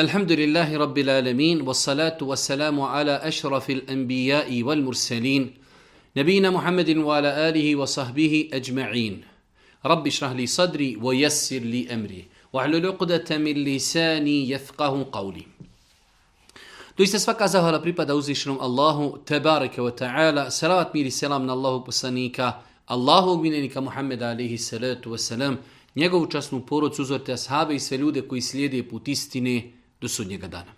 الحمد لله رب العالمين والصلاة والسلام على أشرف الأنبياء والمرسلين نبينا محمد وعلى آله وصحبه أجمعين رب اشرح لي صدري ويسر لي أمري وعلى لقدة من لساني يفقه قولي دوست سفاك أزهر بريبا دوزيشنم الله تبارك وتعالى سلامت ميري سلام من الله بسانيك الله من محمد عليه الصلاة والسلام njegovu časnu porodcu, uzor te ashabe i sve do sudnjega dana.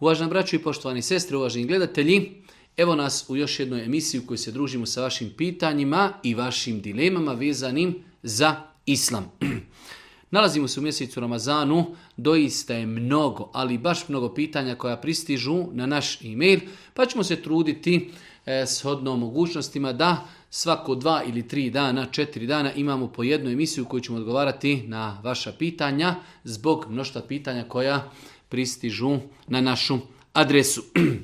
Uvažena braćo i poštovani sestre, uvaženi gledatelji, evo nas u još jednoj emisiji u kojoj se družimo sa vašim pitanjima i vašim dilemama vezanim za islam. Nalazimo se u mjesecu Ramazanu, doista je mnogo, ali baš mnogo pitanja koja pristižu na naš e-mail, pa ćemo se truditi e, shodno mogućnostima da svako dva ili tri dana, četiri dana imamo po jednu emisiju koju ćemo odgovarati na vaša pitanja zbog mnošta pitanja koja pristižu na našu adresu.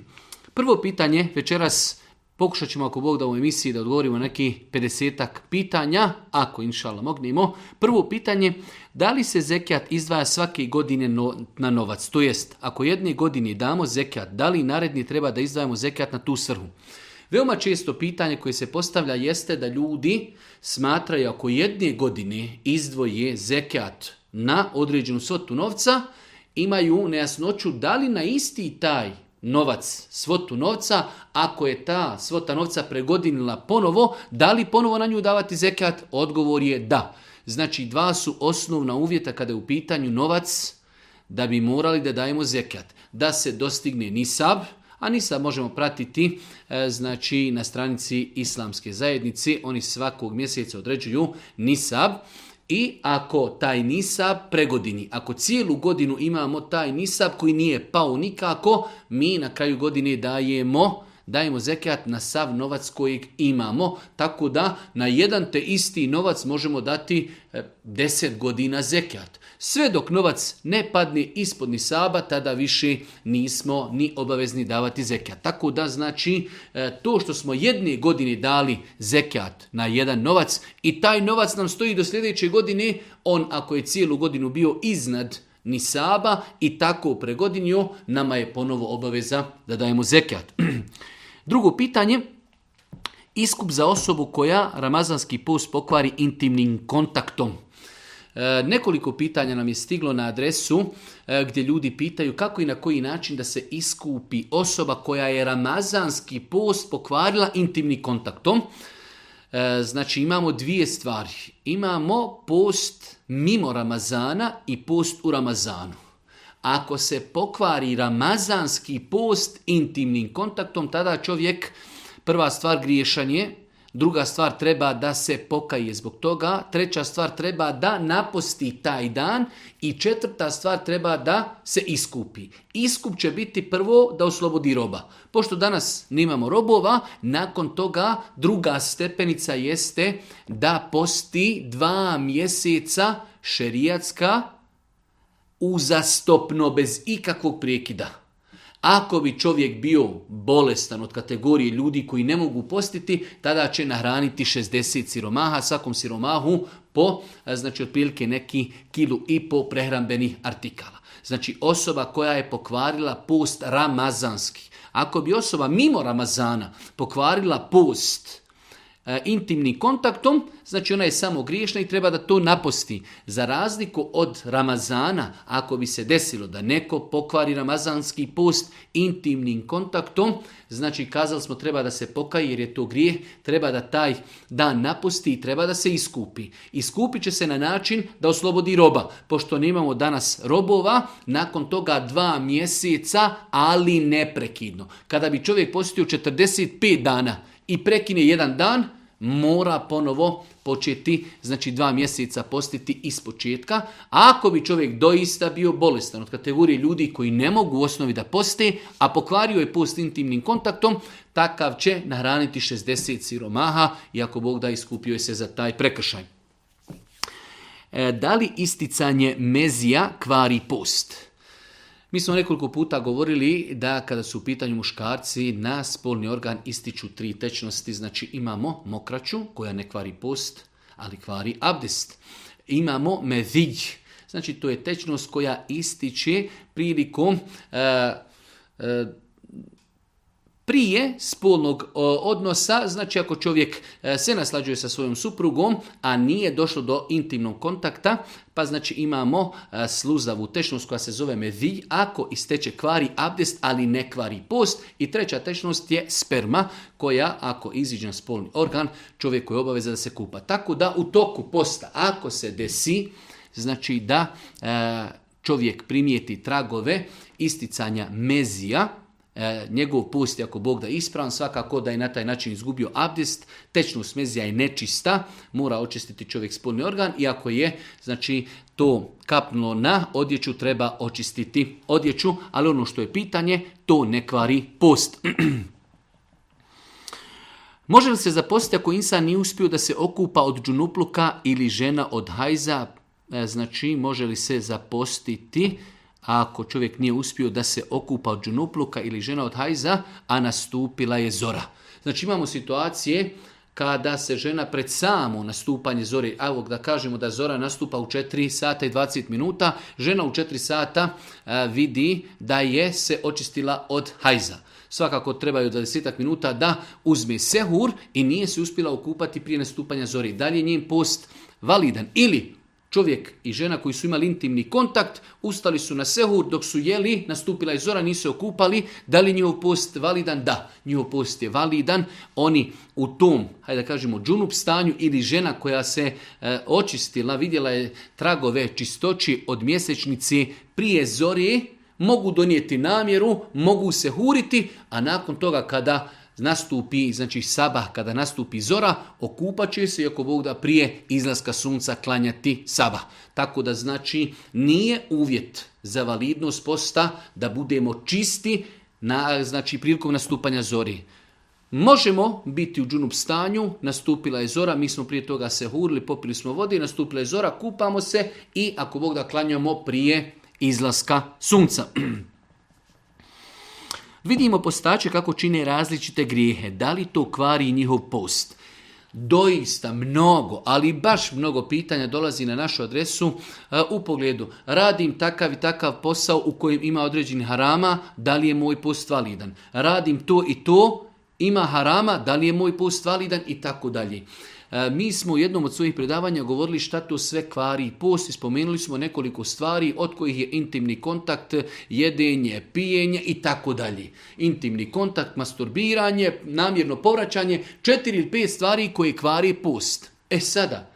Prvo pitanje večeras pokušat ćemo ako Bog da u emisiji da odgovorimo neki 50 pitanja, ako inšala mognemo. Prvo pitanje, da li se zekijat izdvaja svake godine na novac? To jest, ako jedne godine damo zekijat, da li naredni treba da izdvajamo zekijat na tu srhu? Veoma često pitanje koje se postavlja jeste da ljudi smatraju ako jedne godine izdvoje zekijat na određenu svotu novca, imaju nejasnoću da li na isti taj novac, svotu novca, ako je ta svota novca pregodinila ponovo, da li ponovo na nju davati zekat? Odgovor je da. Znači dva su osnovna uvjeta kada je u pitanju novac da bi morali da dajemo zekat. Da se dostigne nisab, a nisab možemo pratiti e, znači na stranici islamske zajednice. Oni svakog mjeseca određuju nisab. I ako taj nisab pregodini, ako cijelu godinu imamo taj nisab koji nije pao nikako, mi na kraju godine dajemo Dajemo zekijat na sav novac kojeg imamo, tako da na jedan te isti novac možemo dati 10 e, godina zekijat. Sve dok novac ne padne ispod nisaba, tada više nismo ni obavezni davati zekijat. Tako da znači e, to što smo jedne godine dali zekijat na jedan novac i taj novac nam stoji do sljedeće godine, on ako je cijelu godinu bio iznad nisaba i tako pregodinju, nama je ponovo obaveza da dajemo zekijat. Drugo pitanje, iskup za osobu koja ramazanski post pokvari intimnim kontaktom. E, nekoliko pitanja nam je stiglo na adresu e, gdje ljudi pitaju kako i na koji način da se iskupi osoba koja je ramazanski post pokvarila intimnim kontaktom. E, znači imamo dvije stvari. Imamo post mimo Ramazana i post u Ramazanu. Ako se pokvari ramazanski post intimnim kontaktom, tada čovjek prva stvar griješanje, druga stvar treba da se pokaje zbog toga, treća stvar treba da naposti taj dan i četvrta stvar treba da se iskupi. Iskup će biti prvo da oslobodi roba. Pošto danas nemamo robova, nakon toga druga stepenica jeste da posti dva mjeseca šerijatska uzastopno, bez ikakvog prijekida. Ako bi čovjek bio bolestan od kategorije ljudi koji ne mogu postiti, tada će nahraniti 60 siromaha, svakom siromahu po, znači otprilike neki kilu i po prehrambenih artikala. Znači osoba koja je pokvarila post ramazanski. Ako bi osoba mimo Ramazana pokvarila post E, intimnim kontaktom, znači ona je samo griješna i treba da to naposti. Za razliku od Ramazana, ako bi se desilo da neko pokvari Ramazanski post intimnim kontaktom, znači kazali smo treba da se pokaje jer je to grijeh, treba da taj dan napusti i treba da se iskupi. Iskupit će se na način da oslobodi roba, pošto nemamo danas robova, nakon toga dva mjeseca, ali neprekidno. Kada bi čovjek postio 45 dana, i prekine jedan dan, mora ponovo početi, znači dva mjeseca postiti iz početka. Ako bi čovjek doista bio bolestan od kategorije ljudi koji ne mogu u osnovi da poste, a pokvario je post intimnim kontaktom, takav će nahraniti 60 siromaha i ako Bog da iskupio je se za taj prekršaj. E, da li isticanje mezija kvari post? Mi smo nekoliko puta govorili da kada su u pitanju muškarci na spolni organ ističu tri tečnosti, znači imamo mokraću koja ne kvari post, ali kvari abdest. Imamo medilj, znači to je tečnost koja ističe prilikom eh, eh, prije spolnog e, odnosa, znači ako čovjek e, se naslađuje sa svojom suprugom, a nije došlo do intimnog kontakta, pa znači imamo e, sluzavu tečnost koja se zove ako isteče kvari abdest, ali ne kvari post. I treća tečnost je sperma, koja ako iziđe na spolni organ, čovjeku je obaveza da se kupa. Tako da u toku posta, ako se desi, znači da čovjek primijeti tragove isticanja mezija, E, njegov post ako Bog da ispravan, svakako da je na taj način izgubio abdest, Tečnu smezija je nečista, mora očistiti čovjek spolni organ i ako je znači to kapnulo na odjeću treba očistiti odjeću, ali ono što je pitanje, to ne kvari post. Može li se zapostiti ako insan nije uspio da se okupa od džunupluka ili žena od hajza? E, znači, može li se zapostiti? ako čovjek nije uspio da se okupa od džunupluka ili žena od hajza, a nastupila je zora. Znači imamo situacije kada se žena pred samo nastupanje zore, evo da kažemo da zora nastupa u 4 sata i 20 minuta, žena u 4 sata e, vidi da je se očistila od hajza. Svakako trebaju 20 minuta da uzme sehur i nije se uspjela okupati prije nastupanja zori. Da li je njen post validan ili čovjek i žena koji su imali intimni kontakt, ustali su na sehur, dok su jeli, nastupila je zora, nisu se okupali, da li njihov post validan? Da, njihov post je validan. Oni u tom, hajde da kažemo, džunup stanju ili žena koja se e, očistila, vidjela je tragove čistoći od mjesečnici prije zori, mogu donijeti namjeru, mogu se huriti, a nakon toga kada nastupi, znači sabah, kada nastupi zora, okupat će se i ako Bog da prije izlaska sunca klanjati sabah. Tako da znači nije uvjet za validnost posta da budemo čisti na, znači, prilikom nastupanja zori. Možemo biti u džunup stanju, nastupila je zora, mi smo prije toga se hurili, popili smo vodi, nastupila je zora, kupamo se i ako Bog da klanjamo prije izlaska sunca. Vidimo postače kako čine različite grijehe, da li to kvari njihov post. Doista mnogo, ali baš mnogo pitanja dolazi na našu adresu e, u pogledu radim takav i takav posao u kojem ima određeni harama, da li je moj post validan. Radim to i to, ima harama, da li je moj post validan i tako dalje. E, mi smo u jednom od svojih predavanja govorili šta to sve kvari i post i spomenuli smo nekoliko stvari od kojih je intimni kontakt, jedenje, pijenje i tako dalje. Intimni kontakt, masturbiranje, namjerno povraćanje, četiri ili pet stvari koje kvari post. E sada,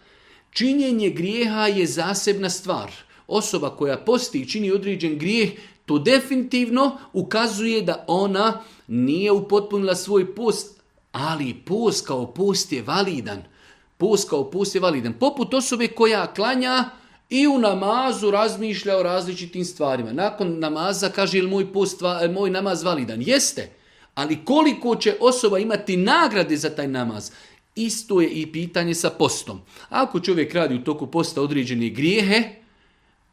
činjenje grijeha je zasebna stvar. Osoba koja posti i čini određen grijeh, to definitivno ukazuje da ona nije upotpunila svoj post, ali post kao post je validan. Pust kao pust je validan. Poput osobe koja klanja i u namazu razmišlja o različitim stvarima. Nakon namaza kaže ili moj, e, moj namaz validan? Jeste. Ali koliko će osoba imati nagrade za taj namaz? Isto je i pitanje sa postom. Ako čovjek radi u toku posta određene grijehe,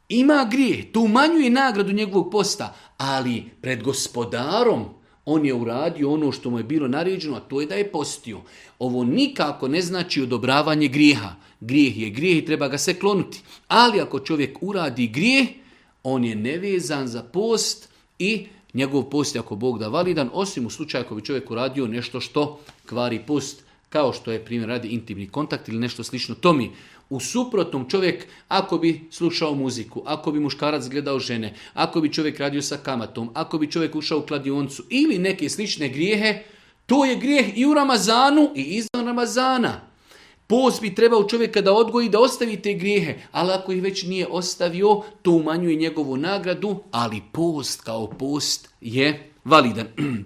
ima grijeh, to umanjuje nagradu njegovog posta, ali pred gospodarom on je uradio ono što mu je bilo naređeno, a to je da je postio. Ovo nikako ne znači odobravanje grijeha. Grijeh je grijeh i treba ga se klonuti. Ali ako čovjek uradi grijeh, on je nevezan za post i njegov post je ako Bog da validan, osim u slučaju ako bi čovjek uradio nešto što kvari post, kao što je primjer radi intimni kontakt ili nešto slično. To mi u suprotnom čovjek, ako bi slušao muziku, ako bi muškarac gledao žene, ako bi čovjek radio sa kamatom, ako bi čovjek ušao u kladioncu ili neke slične grijehe, to je grijeh i u Ramazanu i izvan Ramazana. Post bi trebao čovjeka da odgoji, da ostavi te grijehe, ali ako ih već nije ostavio, to umanjuje njegovu nagradu, ali post kao post je validan.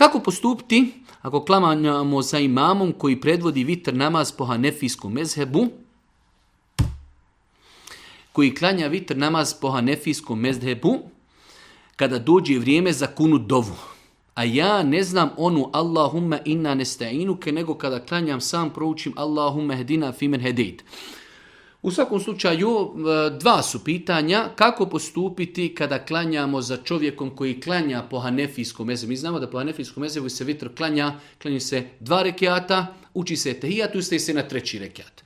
Kako postupiti ako klamanjamo za imamom koji predvodi vitr namaz po hanefijskom mezhebu, koji klanja vitr namaz po hanefijskom mezhebu, kada dođe vrijeme za kunu dovu. A ja ne znam onu Allahumma inna nesta'inuke, nego kada klanjam sam proučim Allahumma hedina fimen hedid. U svakom slučaju, e, dva su pitanja. Kako postupiti kada klanjamo za čovjekom koji klanja po hanefijskom mezevu? Mi znamo da po hanefijskom mezevu se vitr klanja, klanju se dva rekiata, uči se tehijat, ustaje se na treći rekiat.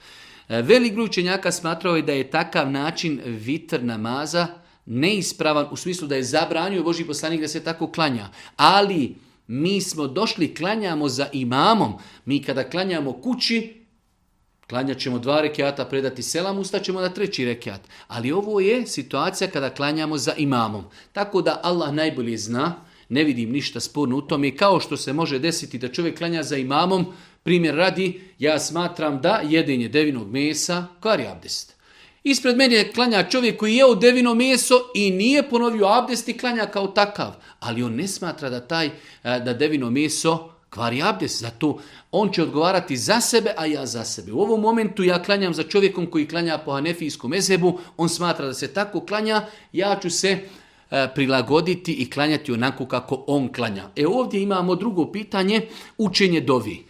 E, velik gručenjaka smatrao je da je takav način vitr namaza neispravan u smislu da je zabranio Boži poslanik da se tako klanja. Ali mi smo došli, klanjamo za imamom. Mi kada klanjamo kući, Klanjat ćemo dva rekiata, predati selam, ustaćemo na treći rekiat. Ali ovo je situacija kada klanjamo za imamom. Tako da Allah najbolje zna, ne vidim ništa sporno u tome, kao što se može desiti da čovjek klanja za imamom, primjer radi, ja smatram da jedenje devinog mesa je abdest. Ispred mene klanja čovjek koji je u devino meso i nije ponovio abdest i klanja kao takav. Ali on ne smatra da taj eh, da devino meso Kvari za zato on će odgovarati za sebe, a ja za sebe. U ovom momentu ja klanjam za čovjekom koji klanja po hanefijskom ezebu, on smatra da se tako klanja, ja ću se e, prilagoditi i klanjati onako kako on klanja. E ovdje imamo drugo pitanje, učenje dovi.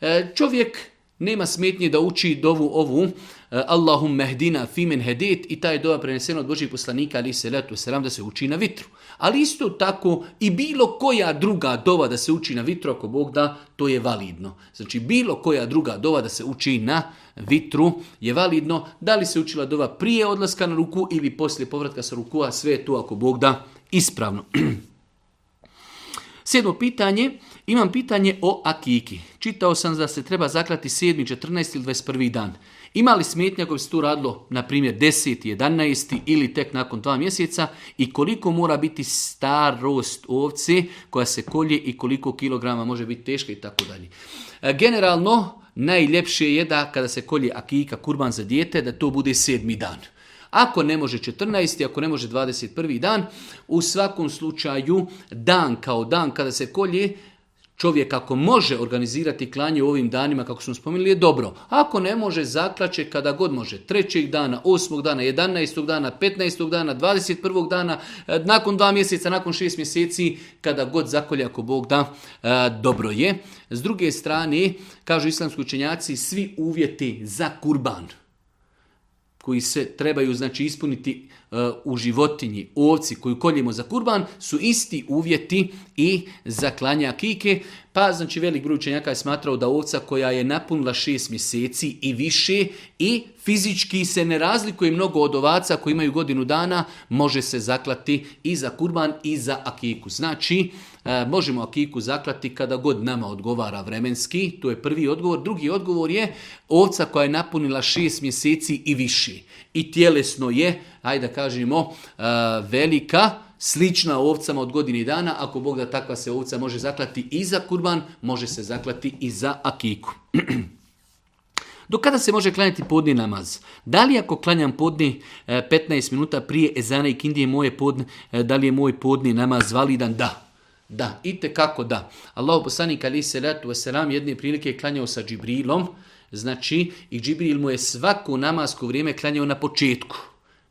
E, čovjek nema smetnje da uči dovu ovu Eh, Allahum mehdina fimen hedet i taj doba prenesena od Božih poslanika ali se letu selam da se uči na vitru. Ali isto tako i bilo koja druga dova da se uči na vitru ako Bog da, to je validno. Znači bilo koja druga dova da se uči na vitru je validno. Da li se učila dova prije odlaska na ruku ili poslije povratka sa a sve je to ako Bog da ispravno. Sedmo pitanje, imam pitanje o akiki. Čitao sam da se treba zaklati 7. 14. ili 21. dan. Ima li smetnja ako se tu radilo, na primjer, 10. 11. ili tek nakon dva mjeseca i koliko mora biti starost ovce koja se kolje i koliko kilograma može biti teška i tako dalje. E, generalno, najljepše je da kada se kolje akika kurban za dijete, da to bude sedmi dan. Ako ne može 14. ako ne može 21. dan, u svakom slučaju dan kao dan kada se kolje, čovjek ako može organizirati klanje u ovim danima kako smo spomenuli je dobro. Ako ne može zaklače kada god može. Trećeg dana, osmog dana, jedanaestog dana, petnaestog dana, dvadeset prvog dana, e, nakon dva mjeseca, nakon šest mjeseci, kada god zakolje ako Bog da, e, dobro je. S druge strane, kažu islamski učenjaci, svi uvjeti za kurban koji se trebaju znači ispuniti Eh, u životinji, ovci koju koljemo za kurban, su isti uvjeti i za klanje kike. Pa znači velik broj učenjaka je smatrao da ovca koja je napunila šest mjeseci i više i fizički se ne razlikuje mnogo od ovaca koji imaju godinu dana, može se zaklati i za kurban i za akiku. Znači, eh, možemo akiku zaklati kada god nama odgovara vremenski, to je prvi odgovor. Drugi odgovor je ovca koja je napunila šest mjeseci i više i tjelesno je, ajde da kažemo, e, velika, slična ovcama od godine dana, ako Bog da takva se ovca može zaklati i za kurban, može se zaklati i za akiku. Do kada se može klanjati podni namaz? Da li ako klanjam podni 15 e, minuta prije Ezana i kindije moje podne, da li je moj podni namaz validan? Da. Da, i kako da. Allahu poslanik ali se ratu wasalam jedne prilike je klanjao sa Džibrilom, Znači, i Džibril mu je svako namasko vrijeme klanjao na početku.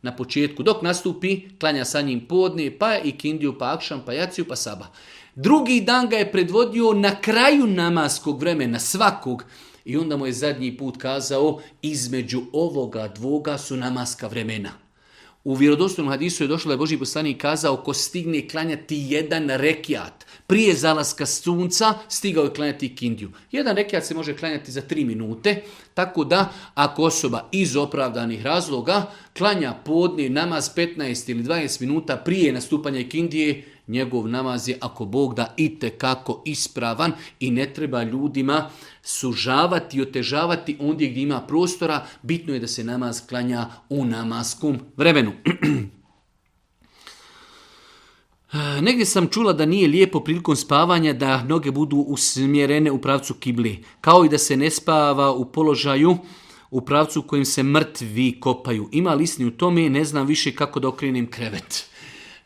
Na početku, dok nastupi, klanja sa njim podne, pa i kindiju, pa akšan, pa jaciju, pa saba. Drugi dan ga je predvodio na kraju namaskog vremena, svakog. I onda mu je zadnji put kazao, između ovoga dvoga su namaska vremena. U vjerodostojnom hadisu je došlo da je Boži poslanik kazao ko stigne klanjati jedan rekiat prije zalaska sunca, stigao je klanjati kindiju. Jedan rekiat se može klanjati za tri minute, tako da ako osoba iz opravdanih razloga klanja podni namaz 15 ili 20 minuta prije nastupanja kindije, njegov namaz je ako Bog da ite kako ispravan i ne treba ljudima sužavati i otežavati ondje gdje ima prostora, bitno je da se namaz klanja u namaskom vremenu. Negdje sam čula da nije lijepo prilikom spavanja da noge budu usmjerene u pravcu kibli, kao i da se ne spava u položaju u pravcu u kojim se mrtvi kopaju. Ima listni u tome, ne znam više kako da okrenem krevet.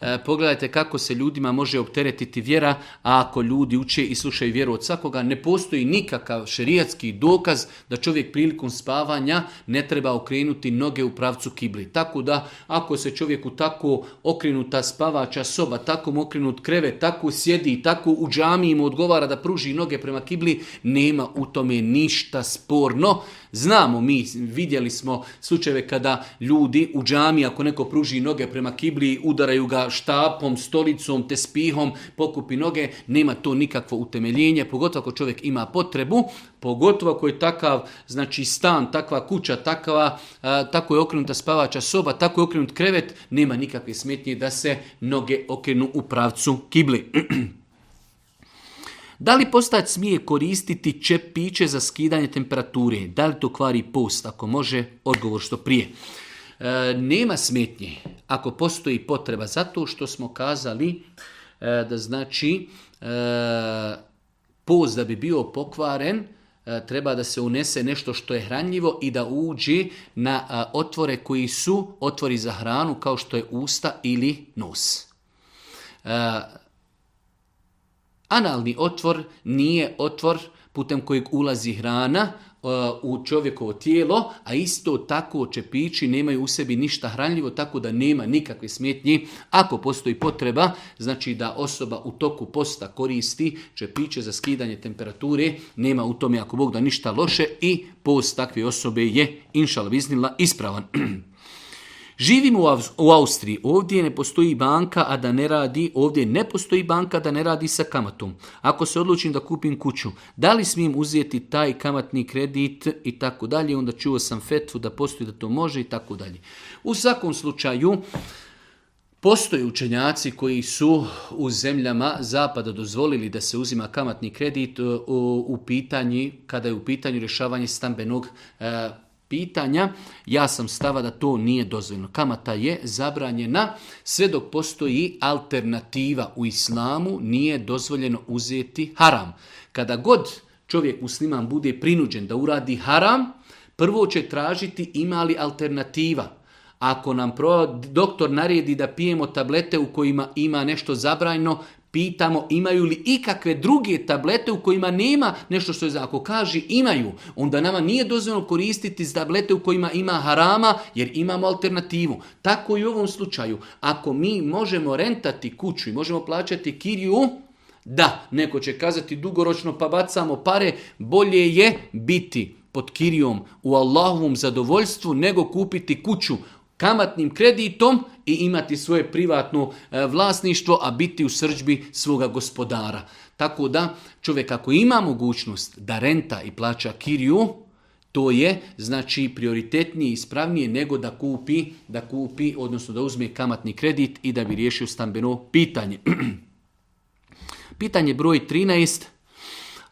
E, pogledajte kako se ljudima može opteretiti vjera, a ako ljudi uče i slušaju vjeru od svakoga, ne postoji nikakav šerijatski dokaz da čovjek prilikom spavanja ne treba okrenuti noge u pravcu kibli. Tako da, ako se čovjeku tako okrenuta spavača soba, tako mu okrenut krevet, tako sjedi i tako u džami mu odgovara da pruži noge prema kibli, nema u tome ništa sporno. Znamo mi, vidjeli smo slučajeve kada ljudi u džami, ako neko pruži noge prema kibli, udaraju ga štapom, stolicom, te spihom, pokupi noge, nema to nikakvo utemeljenje, pogotovo ako čovjek ima potrebu, pogotovo ako je takav znači stan, takva kuća, takva, tako je okrenuta spavača soba, tako je okrenut krevet, nema nikakve smetnje da se noge okrenu u pravcu kibli. Da li postać smije koristiti čepiće za skidanje temperature? Da li to kvari post? Ako može, odgovor što prije. E, nema smetnje ako postoji potreba. Zato što smo kazali e, da znači e, post da bi bio pokvaren, e, treba da se unese nešto što je hranljivo i da uđe na otvore koji su otvori za hranu kao što je usta ili nos. Analni otvor nije otvor putem kojeg ulazi hrana e, u čovjekovo tijelo, a isto tako čepići nemaju u sebi ništa hranljivo, tako da nema nikakve smetnje. Ako postoji potreba, znači da osoba u toku posta koristi čepiće za skidanje temperature, nema u tome ako Bog da ništa loše i post takve osobe je, inšal ispravan. Živim u, Austriji, ovdje ne postoji banka, a da ne radi, ovdje ne postoji banka, da ne radi sa kamatom. Ako se odlučim da kupim kuću, da li smijem uzeti taj kamatni kredit i tako dalje, onda čuo sam fetvu da postoji da to može i tako dalje. U svakom slučaju, Postoje učenjaci koji su u zemljama zapada dozvolili da se uzima kamatni kredit e, u pitanji, kada je u pitanju rješavanje stambenog e, pitanja, ja sam stava da to nije dozvoljeno. Kamata je zabranjena sve dok postoji alternativa u islamu, nije dozvoljeno uzeti haram. Kada god čovjek musliman bude prinuđen da uradi haram, prvo će tražiti ima li alternativa. Ako nam doktor naredi da pijemo tablete u kojima ima nešto zabranjeno, pitamo imaju li ikakve druge tablete u kojima nema nešto što je za ako kaži imaju, onda nama nije dozvoljeno koristiti tablete u kojima ima harama jer imamo alternativu. Tako i u ovom slučaju, ako mi možemo rentati kuću i možemo plaćati kiriju, da, neko će kazati dugoročno pa bacamo pare, bolje je biti pod kirijom u Allahovom zadovoljstvu nego kupiti kuću kamatnim kreditom i imati svoje privatno e, vlasništvo, a biti u srđbi svoga gospodara. Tako da čovjek ako ima mogućnost da renta i plaća kiriju, to je znači prioritetnije i ispravnije nego da kupi, da kupi, odnosno da uzme kamatni kredit i da bi riješio stambeno pitanje. pitanje broj 13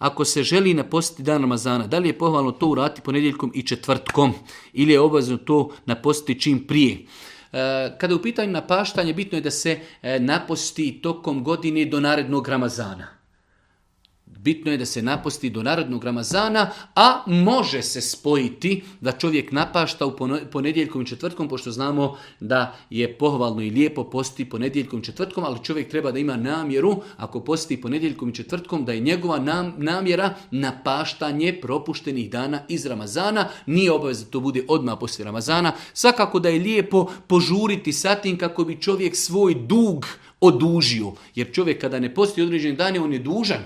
ako se želi napostiti dan Ramazana, da li je pohvalno to urati ponedjeljkom i četvrtkom ili je obavezno to napostiti čim prije. E, kada je u pitanju napaštanje, bitno je da se e, naposti tokom godine do narednog Ramazana. Bitno je da se naposti do narodnog Ramazana, a može se spojiti da čovjek napašta u ponedjeljkom i četvrtkom, pošto znamo da je pohvalno i lijepo posti ponedjeljkom i četvrtkom, ali čovjek treba da ima namjeru, ako posti ponedjeljkom i četvrtkom, da je njegova namjera napaštanje propuštenih dana iz Ramazana. Nije obavezno da to bude odmah poslije Ramazana. Svakako da je lijepo požuriti sa tim kako bi čovjek svoj dug odužio. Jer čovjek kada ne posti određene dane, on je dužan.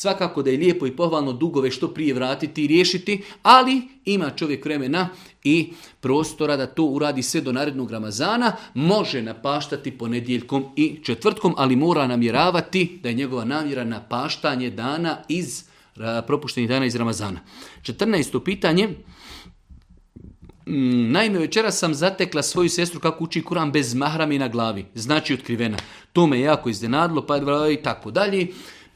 Svakako da je lijepo i pohvalno dugove što prije vratiti i riješiti, ali ima čovjek vremena i prostora da to uradi sve do narednog Ramazana, može napaštati ponedjeljkom i četvrtkom, ali mora namjeravati da je njegova namjera napaštanje dana iz propuštenih dana iz Ramazana. 14. pitanje. Mm, naime, večera sam zatekla svoju sestru kako uči kuram bez mahrami na glavi, znači otkrivena. To me jako iznenadilo, pa i tako dalje.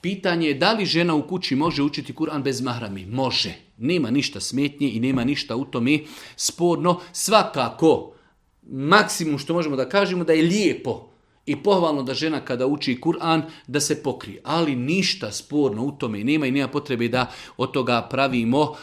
Pitanje je da li žena u kući može učiti Kur'an bez mahrami? Može. Nema ništa smetnje i nema ništa u tome sporno. Svakako, maksimum što možemo da kažemo da je lijepo i pohvalno da žena kada uči Kur'an da se pokrije. Ali ništa sporno u tome nema i nema potrebe da od toga pravimo uh,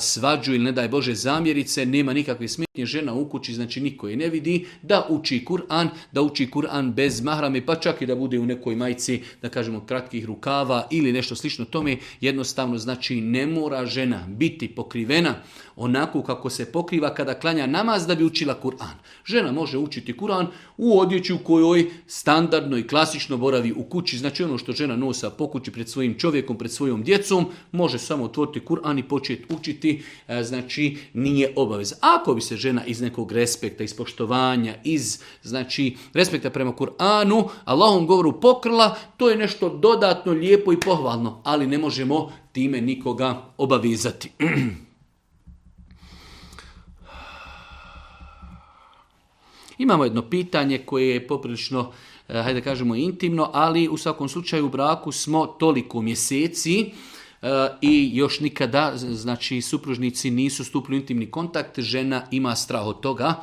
svađu ili ne daj Bože zamjerice, nema nikakve smetnje. Žena u kući, znači niko je ne vidi, da uči Kur'an, da uči Kur'an bez mahrame, pa čak i da bude u nekoj majici, da kažemo, kratkih rukava ili nešto slično tome. Jednostavno znači ne mora žena biti pokrivena onako kako se pokriva kada klanja namaz da bi učila Kur'an. Žena može učiti Kur'an u odjeći u kojoj standardno i klasično boravi u kući, znači ono što žena nosa po kući pred svojim čovjekom, pred svojom djecom, može samo otvoriti Kur'an i početi učiti, e, znači nije obaveza. Ako bi se žena iz nekog respekta, iz poštovanja, iz znači respekta prema Kur'anu, Allahom govoru pokrla, to je nešto dodatno lijepo i pohvalno, ali ne možemo time nikoga obavizati. Imamo jedno pitanje koje je poprilično, eh, hajde kažemo, intimno, ali u svakom slučaju u braku smo toliko mjeseci eh, i još nikada, znači supružnici nisu stupili intimni kontakt, žena ima strah od toga.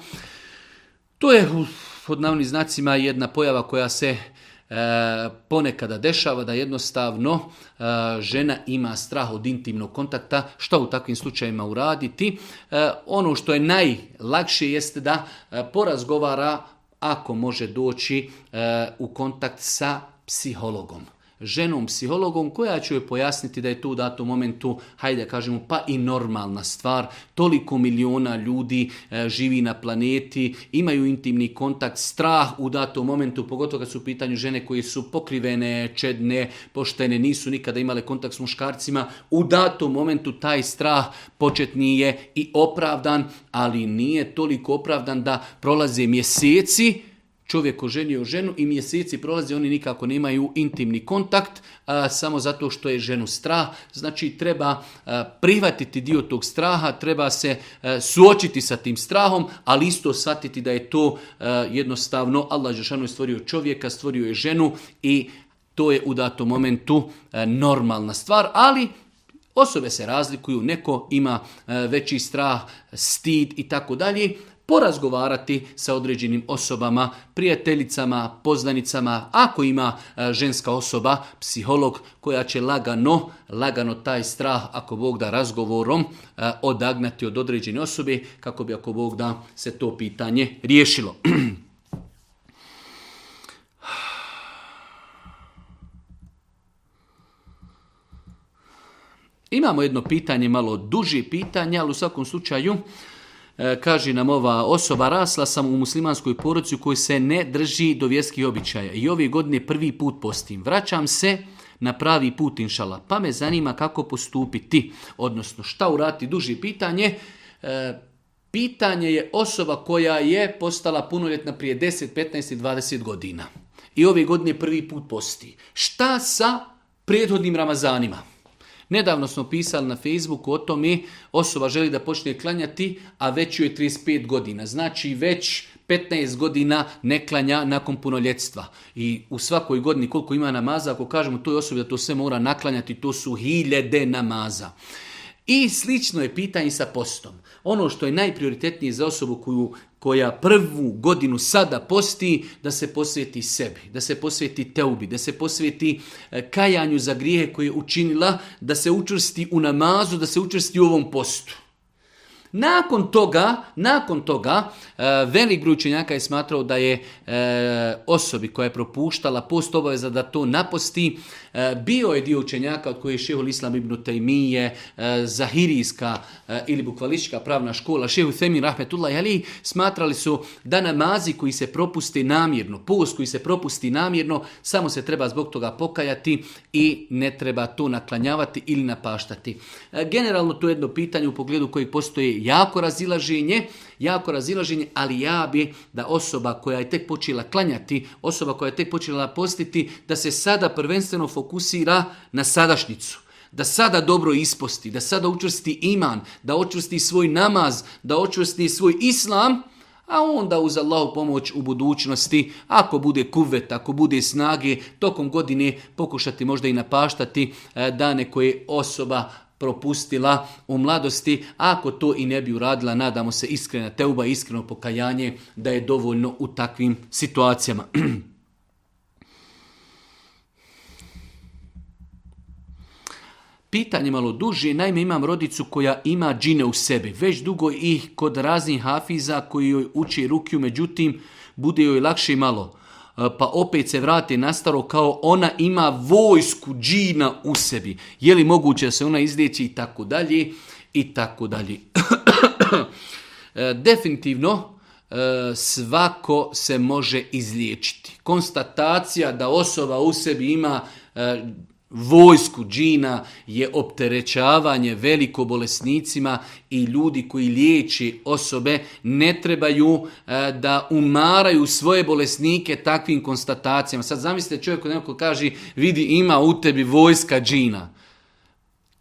To je pod navnim znacima jedna pojava koja se E, ponekada dešava da jednostavno e, žena ima strah od intimnog kontakta, što u takvim slučajevima uraditi. E, ono što je najlakše jeste da porazgovara ako može doći u kontakt sa psihologom ženom psihologom koja će joj pojasniti da je to u datom momentu, hajde kažemo, pa i normalna stvar. Toliko miliona ljudi e, živi na planeti, imaju intimni kontakt, strah u datom momentu, pogotovo kad su u pitanju žene koje su pokrivene, čedne, poštene, nisu nikada imale kontakt s muškarcima. U datom momentu taj strah početni je i opravdan, ali nije toliko opravdan da prolaze mjeseci čovjek oženio ženu i mjeseci prolaze, oni nikako nemaju intimni kontakt, samo zato što je ženu strah. Znači treba prihvatiti dio tog straha, treba se suočiti sa tim strahom, ali isto shvatiti da je to jednostavno Allah Žešanu je stvorio čovjeka, stvorio je ženu i to je u datom momentu normalna stvar, ali Osobe se razlikuju, neko ima veći strah, stid i tako dalje porazgovarati sa određenim osobama, prijateljicama, poznanicama, ako ima e, ženska osoba, psiholog koja će lagano, lagano taj strah, ako Bog da razgovorom, e, odagnati od određene osobe kako bi ako Bog da se to pitanje riješilo. Imamo jedno pitanje, malo duže pitanje, ali u svakom slučaju E, kaže nam ova osoba, rasla sam u muslimanskoj porodici u kojoj se ne drži do vjerskih običaja i ove godine prvi put postim. Vraćam se na pravi put, inšala, pa me zanima kako postupiti, odnosno šta urati duži pitanje. E, pitanje je osoba koja je postala punoljetna prije 10, 15 i 20 godina i ove godine prvi put posti. Šta sa prethodnim Ramazanima? Nedavno smo pisali na Facebooku o tome osoba želi da počne klanjati, a već ju je 35 godina. Znači već 15 godina ne klanja nakon punoljetstva. I u svakoj godini koliko ima namaza, ako kažemo toj osobi da to sve mora naklanjati, to su hiljede namaza. I slično je pitanje sa postom ono što je najprioritetnije za osobu koju, koja prvu godinu sada posti, da se posveti sebi, da se posveti teubi, da se posveti e, kajanju za grijehe koje je učinila, da se učvrsti u namazu, da se učvrsti u ovom postu. Nakon toga, nakon toga, e, velik broj je smatrao da je e, osobi koja je propuštala post obaveza da to naposti, E, bio je dio učenjaka od koje je šehol Islam ibn Taymiye, e, Zahirijska e, ili Bukvalička pravna škola, šehol Temin Rahmetullah Ali, smatrali su da namazi koji se propusti namjerno, post koji se propusti namjerno, samo se treba zbog toga pokajati i ne treba to naklanjavati ili napaštati. Generalno to je jedno pitanje u pogledu kojeg postoji jako razilaženje, jako razilaženje, ali ja bi da osoba koja je tek počela klanjati, osoba koja je tek počela postiti, da se sada prvenstveno fokusira na sadašnicu, Da sada dobro isposti, da sada učvrsti iman, da očvrsti svoj namaz, da očvrsti svoj islam, a onda uz Allahu pomoć u budućnosti, ako bude kuvet, ako bude snage, tokom godine pokušati možda i napaštati e, dane koje osoba propustila u mladosti, ako to i ne bi uradila, nadamo se iskrena teuba, iskreno pokajanje da je dovoljno u takvim situacijama. Pitanje malo duže, naime imam rodicu koja ima džine u sebi. Već dugo ih kod raznih hafiza koji joj uči rukiju, međutim, bude joj lakše i malo. E, pa opet se vrati na staro kao ona ima vojsku džina u sebi. Je li moguće da se ona izliječi i tako dalje i tako dalje. E, definitivno, e, svako se može izliječiti. Konstatacija da osoba u sebi ima vojsku džina je opterećavanje veliko bolesnicima i ljudi koji liječi osobe ne trebaju e, da umaraju svoje bolesnike takvim konstatacijama. Sad zamislite čovjek neko kaže vidi ima u tebi vojska džina.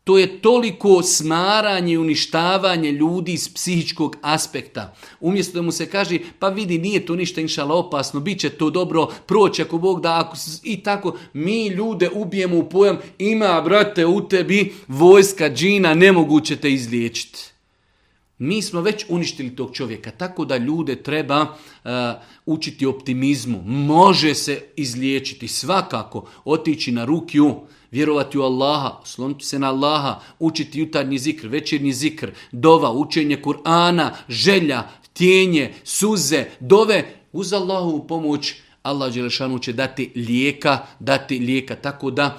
To je toliko smaranje i uništavanje ljudi iz psihičkog aspekta. Umjesto da mu se kaže, pa vidi, nije to ništa inšala opasno, bit će to dobro, proći ako Bog da, ako, i tako. Mi ljude ubijemo u pojam, ima, brate, u tebi vojska džina, nemoguće te izliječiti. Mi smo već uništili tog čovjeka, tako da ljude treba e, učiti optimizmu. Može se izliječiti, svakako, otići na rukiju, vjerovati u Allaha, osloniti se na Allaha, učiti jutarnji zikr, večernji zikr, dova, učenje Kur'ana, želja, tijenje, suze, dove, uz Allahu pomoć Allah Đelešanu će dati lijeka, dati lijeka. Tako da e,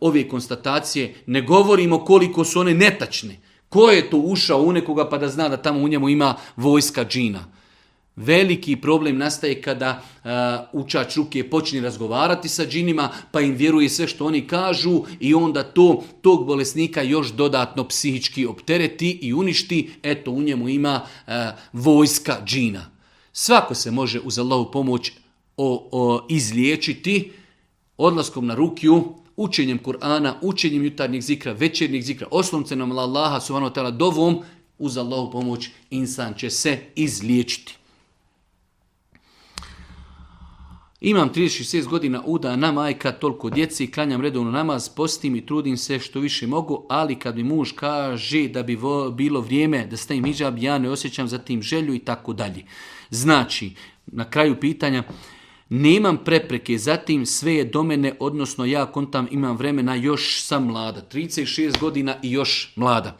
ove konstatacije ne govorimo koliko su one netačne. Ko je to ušao u nekoga pa da zna da tamo u njemu ima vojska džina? Veliki problem nastaje kada uh, učač ruke počne razgovarati sa džinima, pa im vjeruje sve što oni kažu i onda to tog bolesnika još dodatno psihički optereti i uništi. Eto, u njemu ima vojska džina. Svako se može uz Allahu pomoć o, izliječiti odlaskom na rukiju, učenjem Kur'ana, učenjem jutarnjeg zikra, večernjeg zikra, oslomcenom nam Allaha subhanahu tala dovom, uz Allahu pomoć insan će se izliječiti. Imam 36 godina na majka, toliko djeci, klanjam redovno namaz, postim i trudim se što više mogu, ali kad mi muž kaže da bi bilo vrijeme da stavim iđab, ja ne osjećam za tim želju i tako dalje. Znači, na kraju pitanja, nemam prepreke, zatim sve je do mene, odnosno ja kontam, imam vremena, još sam mlada. 36 godina i još mlada.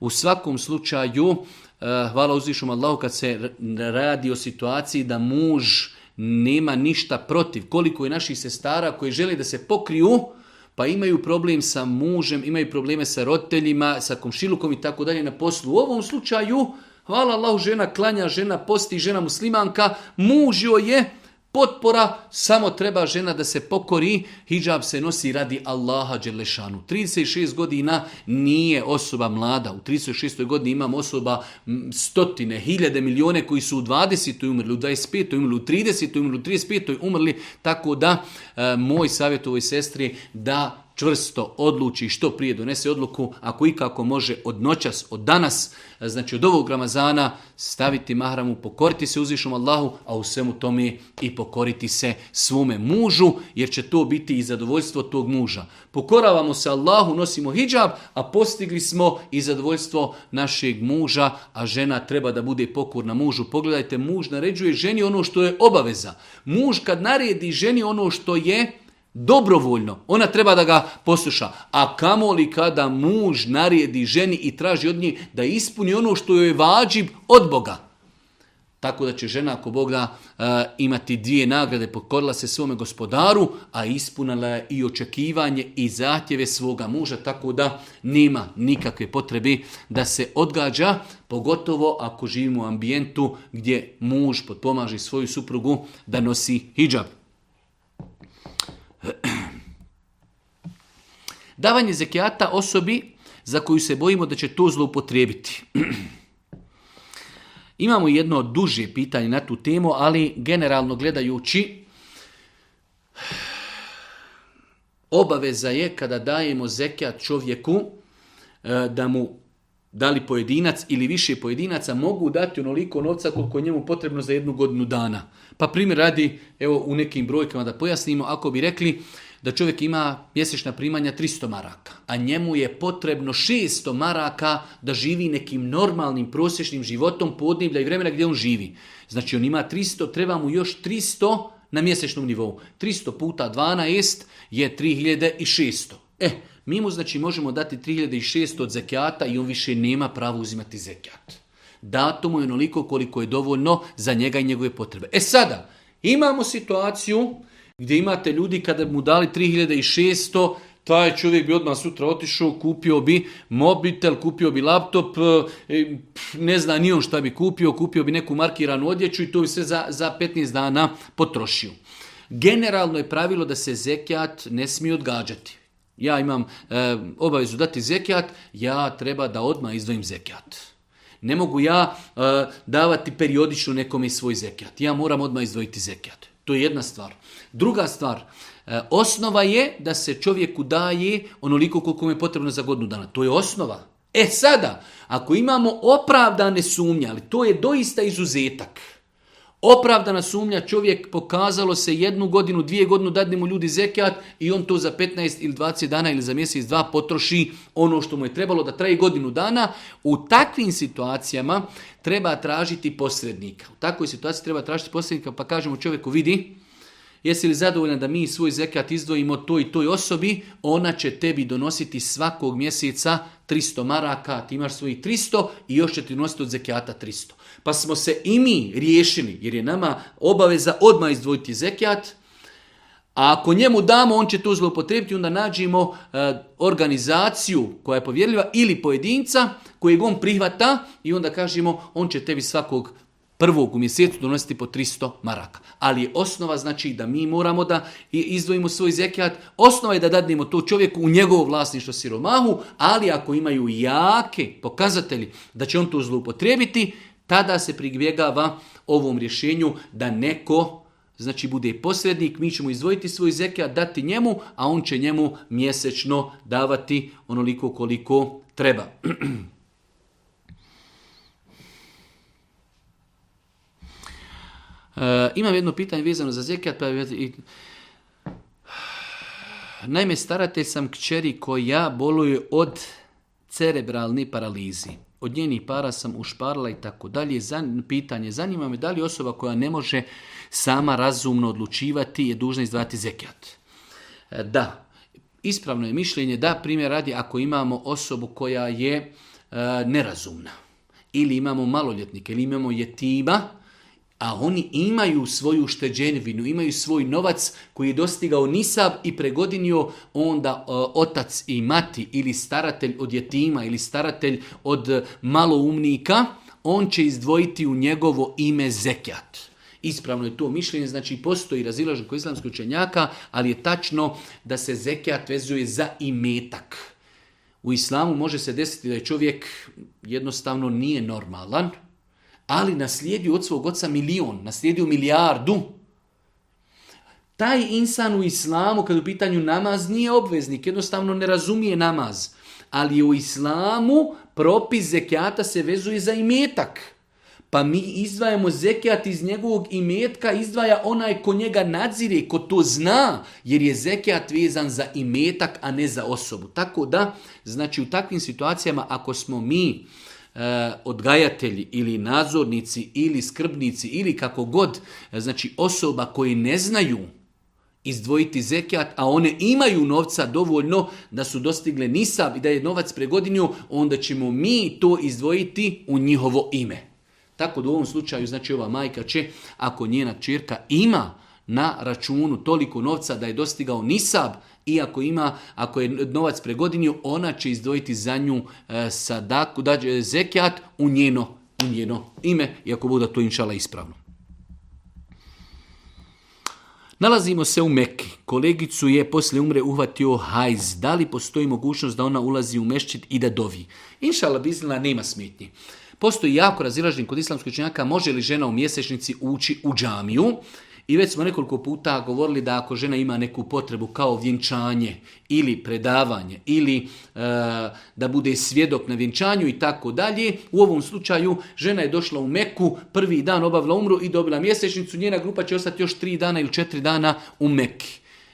U svakom slučaju, eh, hvala uzvišom Allahu kad se radi o situaciji da muž nema ništa protiv. Koliko je naših sestara koji žele da se pokriju, pa imaju problem sa mužem, imaju probleme sa roditeljima, sa komšilukom i tako dalje na poslu. U ovom slučaju, hvala Allahu, žena klanja, žena posti, žena muslimanka, muž joj je potpora, samo treba žena da se pokori, hijab se nosi radi Allaha Đelešanu. 36 godina nije osoba mlada, u 36. godini imam osoba stotine, hiljade, milijone koji su u 20. umrli, u 25. umrli, u 30. umrli, u 35. umrli, tako da e, moj savjet ovoj sestri da čvrsto odluči što prije donese odluku, ako ikako može od noćas, od danas, znači od ovog Ramazana, staviti mahramu, pokoriti se uzvišom Allahu, a u svemu tome i pokoriti se svome mužu, jer će to biti i zadovoljstvo tog muža. Pokoravamo se Allahu, nosimo hijab, a postigli smo i zadovoljstvo našeg muža, a žena treba da bude pokorna mužu. Pogledajte, muž naređuje ženi ono što je obaveza. Muž kad naredi ženi ono što je Dobrovoljno. Ona treba da ga posluša. A kamoli kada muž narijedi ženi i traži od nje da ispuni ono što joj je vađib od Boga. Tako da će žena, ako Bog da, e, imati dvije nagrade. Pokorila se svome gospodaru, a ispunala je i očekivanje i zahtjeve svoga muža. Tako da nema nikakve potrebe da se odgađa, pogotovo ako živimo u ambijentu gdje muž potpomaže svoju suprugu da nosi hijab. Davanje zekijata osobi za koju se bojimo da će to zloupotrijebiti. Imamo jedno duže pitanje na tu temu, ali generalno gledajući, obaveza je kada dajemo zekijat čovjeku eh, da mu da li pojedinac ili više pojedinaca mogu dati onoliko novca koliko je njemu potrebno za jednu godinu dana. Pa primjer radi, evo u nekim brojkama da pojasnimo, ako bi rekli da čovjek ima mjesečna primanja 300 maraka, a njemu je potrebno 600 maraka da živi nekim normalnim prosječnim životom podneblja i vremena gdje on živi. Znači on ima 300, treba mu još 300 na mjesečnom nivou. 300 puta 12 je 3600. E, eh, mi mu znači možemo dati 3600 zekijata i on više nema pravo uzimati zekijat. Dato mu je onoliko koliko je dovoljno za njega i njegove potrebe. E sada, imamo situaciju gdje imate ljudi kada mu dali 3600, taj čovjek bi odmah sutra otišao, kupio bi mobitel, kupio bi laptop, e, ne zna ni on šta bi kupio, kupio bi neku markiranu odjeću i to bi se za, za 15 dana potrošio. Generalno je pravilo da se zekijat ne smije odgađati. Ja imam e, obavezu dati zekijat, ja treba da odmah izdvojim zekijat. Ne mogu ja e, davati periodično nekome svoj zekijat. Ja moram odmah izdvojiti zekijat. To je jedna stvar. Druga stvar, e, osnova je da se čovjeku daje onoliko koliko mu je potrebno za godinu dana. To je osnova. E sada, ako imamo opravdane sumnje, ali to je doista izuzetak – Opravdana sumnja čovjek pokazalo se jednu godinu, dvije godinu, dadne mu ljudi zekijat i on to za 15 ili 20 dana ili za mjesec, dva potroši ono što mu je trebalo da traje godinu dana. U takvim situacijama treba tražiti posrednika. U takvoj situaciji treba tražiti posrednika pa kažemo čovjeku vidi, Jesi li zadovoljan da mi svoj zekat izdvojimo toj i toj osobi, ona će tebi donositi svakog mjeseca 300 maraka, ti imaš svojih 300 i još će ti donositi od zekijata 300. Pa smo se i mi riješili, jer je nama obaveza odmah izdvojiti zekijat, a ako njemu damo, on će to zloupotrijebiti, onda nađemo e, organizaciju koja je povjerljiva ili pojedinca kojeg on prihvata i onda kažemo on će tebi svakog prvog u mjesecu donositi po 300 maraka. Ali je osnova znači da mi moramo da izdvojimo svoj zekijat. Osnova je da dadnimo to čovjeku u njegovo vlasništvo siromahu, ali ako imaju jake pokazatelji da će on to zloupotrijebiti, tada se pribjegava ovom rješenju da neko znači bude posrednik, mi ćemo izdvojiti svoj zekijat, dati njemu, a on će njemu mjesečno davati onoliko koliko treba. Eh, imam jedno pitanje vezano za zekat. Pa Naime, staratelj sam kćeri koja boluje od cerebralne paralizi. Od njenih para sam ušparila i tako dalje. Pitanje, zanima me da li osoba koja ne može sama razumno odlučivati je dužna izdvati zekat? Eh, da. Ispravno je mišljenje da primjer radi ako imamo osobu koja je eh, nerazumna ili imamo maloljetnike ili imamo jetima a oni imaju svoju šteđenvinu, imaju svoj novac koji je dostigao nisab i pregodinio onda e, otac i mati ili staratelj od jetima ili staratelj od maloumnika, on će izdvojiti u njegovo ime zekjat. Ispravno je to mišljenje, znači postoji razilažen kod islamskih učenjaka, ali je tačno da se zekjat vezuje za imetak. U islamu može se desiti da je čovjek jednostavno nije normalan, ali naslijedio od svog oca milion, naslijedio milijardu. Taj insan u islamu, kad u pitanju namaz, nije obveznik, jednostavno ne razumije namaz. Ali u islamu propis zekijata se vezuje za imetak. Pa mi izdvajamo zekijat iz njegovog imetka, izdvaja onaj ko njega nadzire, ko to zna, jer je zekijat vezan za imetak, a ne za osobu. Tako da, znači u takvim situacijama, ako smo mi Eh, odgajatelji ili nadzornici ili skrbnici ili kako god, eh, znači osoba koji ne znaju izdvojiti zekijat, a one imaju novca dovoljno da su dostigle nisab i da je novac pregodinju, onda ćemo mi to izdvojiti u njihovo ime. Tako da u ovom slučaju, znači ova majka će, ako njena čirka ima na računu toliko novca da je dostigao nisab, ako ima, ako je novac pregodinio, ona će izdvojiti za nju e, sadaku, da e, u njeno, u njeno ime, iako bude to inšala ispravno. Nalazimo se u Meki. Kolegicu je posle umre uhvatio hajz. Da li postoji mogućnost da ona ulazi u mešćit i da dovi? Inšala biznila nema smetnji. Postoji jako razilažen kod islamskoj činjaka može li žena u mjesečnici ući u džamiju. I već smo nekoliko puta govorili da ako žena ima neku potrebu kao vjenčanje ili predavanje ili e, da bude svjedok na vjenčanju i tako dalje, u ovom slučaju žena je došla u Meku, prvi dan obavila umru i dobila mjesečnicu, njena grupa će ostati još tri dana ili četiri dana u Meku.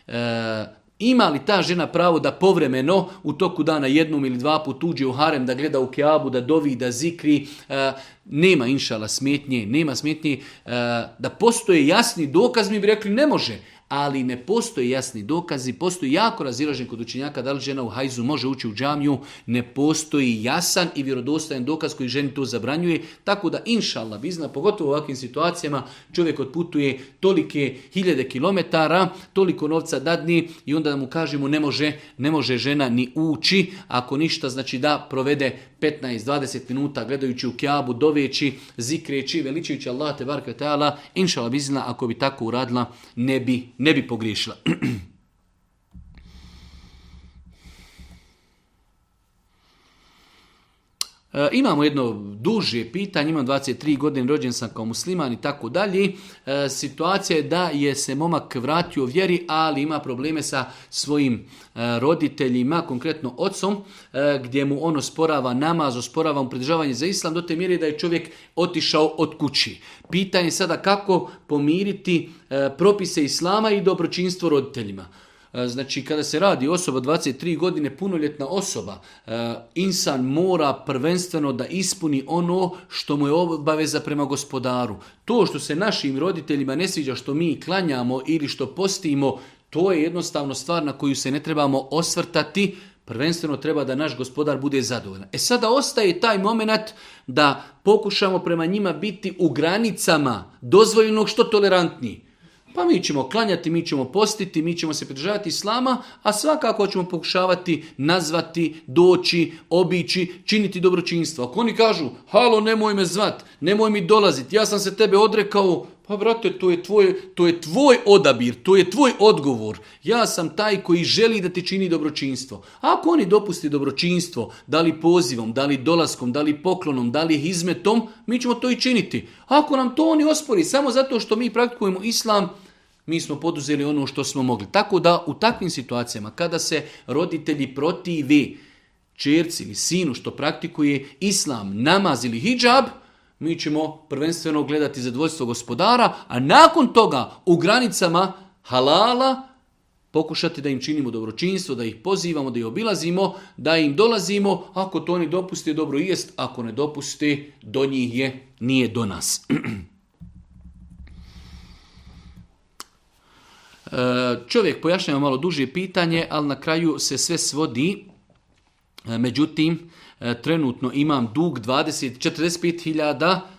E, ima li ta žena pravo da povremeno u toku dana jednom ili dva put uđe u harem, da gleda u keabu, da dovi, da zikri? E, nema inšala smetnje, nema smetnje. E, da postoje jasni dokaz, mi bi rekli ne može ali ne postoje jasni dokazi, postoji jako razilažen kod učinjaka da li žena u hajzu može ući u džamiju, ne postoji jasan i vjerodostojan dokaz koji ženi to zabranjuje, tako da inšallah bizna, pogotovo u ovakvim situacijama, čovjek otputuje tolike hiljade kilometara, toliko novca dadni i onda mu kažemo ne može, ne može žena ni ući, ako ništa znači da provede 15-20 minuta gledajući u kjabu, doveći, zikreći, veličujući Allah te barka ta'ala, bizna, ako bi tako uradila, ne bi ne bi pogriješila. E, imamo jedno duže pitanje, imam 23 godine, rođen sam kao musliman i tako dalje. E, situacija je da je se momak vratio vjeri, ali ima probleme sa svojim e, roditeljima, konkretno ocom, gdje mu ono sporava namaz, osporava mu pridržavanje za islam, do te mjere da je čovjek otišao od kući. Pitanje je sada kako pomiriti propise islama i dobročinstvo roditeljima. E, znači, kada se radi osoba 23 godine, punoljetna osoba, e, insan mora prvenstveno da ispuni ono što mu je obaveza prema gospodaru. To što se našim roditeljima ne sviđa što mi klanjamo ili što postimo, to je jednostavno stvar na koju se ne trebamo osvrtati, Prvenstveno treba da naš gospodar bude zadovoljan. E sada ostaje taj moment da pokušamo prema njima biti u granicama dozvoljenog što tolerantniji. Pa mi ćemo klanjati, mi ćemo postiti, mi ćemo se pridržavati islama, a svakako ćemo pokušavati nazvati, doći, obići, činiti dobročinstvo. Ako oni kažu, halo, nemoj me zvat, nemoj mi dolaziti, ja sam se tebe odrekao, pa brate, to je, tvoj, to je tvoj odabir, to je tvoj odgovor. Ja sam taj koji želi da ti čini dobročinstvo. Ako oni dopusti dobročinstvo, da li pozivom, da li dolaskom, da li poklonom, da li izmetom, mi ćemo to i činiti. Ako nam to oni ospori, samo zato što mi praktikujemo islam, mi smo poduzeli ono što smo mogli. Tako da u takvim situacijama kada se roditelji protivi čerci ili sinu što praktikuje islam, namaz ili hijab, mi ćemo prvenstveno gledati zadovoljstvo gospodara, a nakon toga u granicama halala pokušati da im činimo dobročinstvo, da ih pozivamo, da ih obilazimo, da im dolazimo, ako to oni dopuste dobro jest, ako ne dopusti do njih je, nije do nas. E, čovjek pojašnjava malo duže pitanje, ali na kraju se sve svodi. E, međutim, e, trenutno imam dug 45.000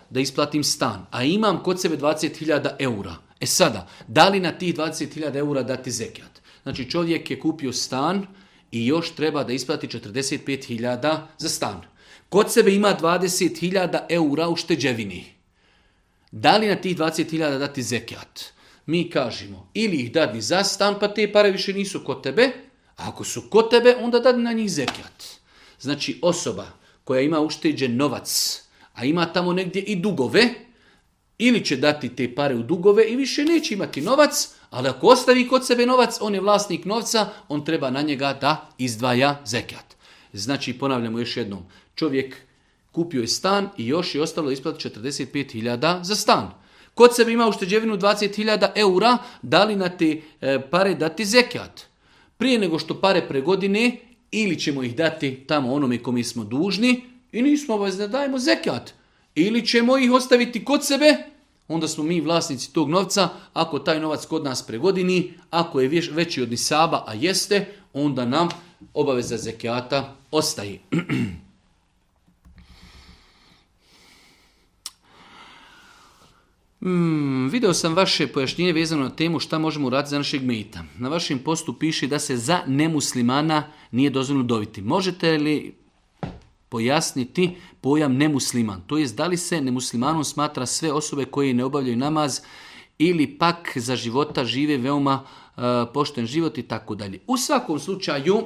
da isplatim stan, a imam kod sebe 20.000 eura. E sada, da li na tih 20.000 eura dati zekijat? Znači čovjek je kupio stan i još treba da isplati 45.000 za stan. Kod sebe ima 20.000 eura u šteđevini. Da li na tih 20.000 dati zekijat? mi kažemo ili ih dadni za stan, pa te pare više nisu kod tebe, a ako su kod tebe, onda dadni na njih zekijat. Znači osoba koja ima ušteđen novac, a ima tamo negdje i dugove, ili će dati te pare u dugove i više neće imati novac, ali ako ostavi kod sebe novac, on je vlasnik novca, on treba na njega da izdvaja zekijat. Znači, ponavljamo još jednom, čovjek kupio je stan i još je ostalo isplati 45.000 za stan. Kod sebe ima ušteđevinu 20.000 eura, da li na te e, pare dati zekijat? Prije nego što pare pregodine, ili ćemo ih dati tamo onome kome smo dužni i nismo vas da dajemo zekijat. Ili ćemo ih ostaviti kod sebe, onda smo mi vlasnici tog novca, ako taj novac kod nas pregodini, ako je veći od nisaba, a jeste, onda nam obaveza zekijata ostaje. Hmm, video sam vaše pojašnjenje vezano na temu šta možemo uraditi za našeg mejta. Na vašem postu piše da se za nemuslimana nije dozvoljeno dobiti. Možete li pojasniti pojam nemusliman? To je da li se nemuslimanom smatra sve osobe koje ne obavljaju namaz ili pak za života žive veoma eh, pošten život i tako dalje. U svakom slučaju,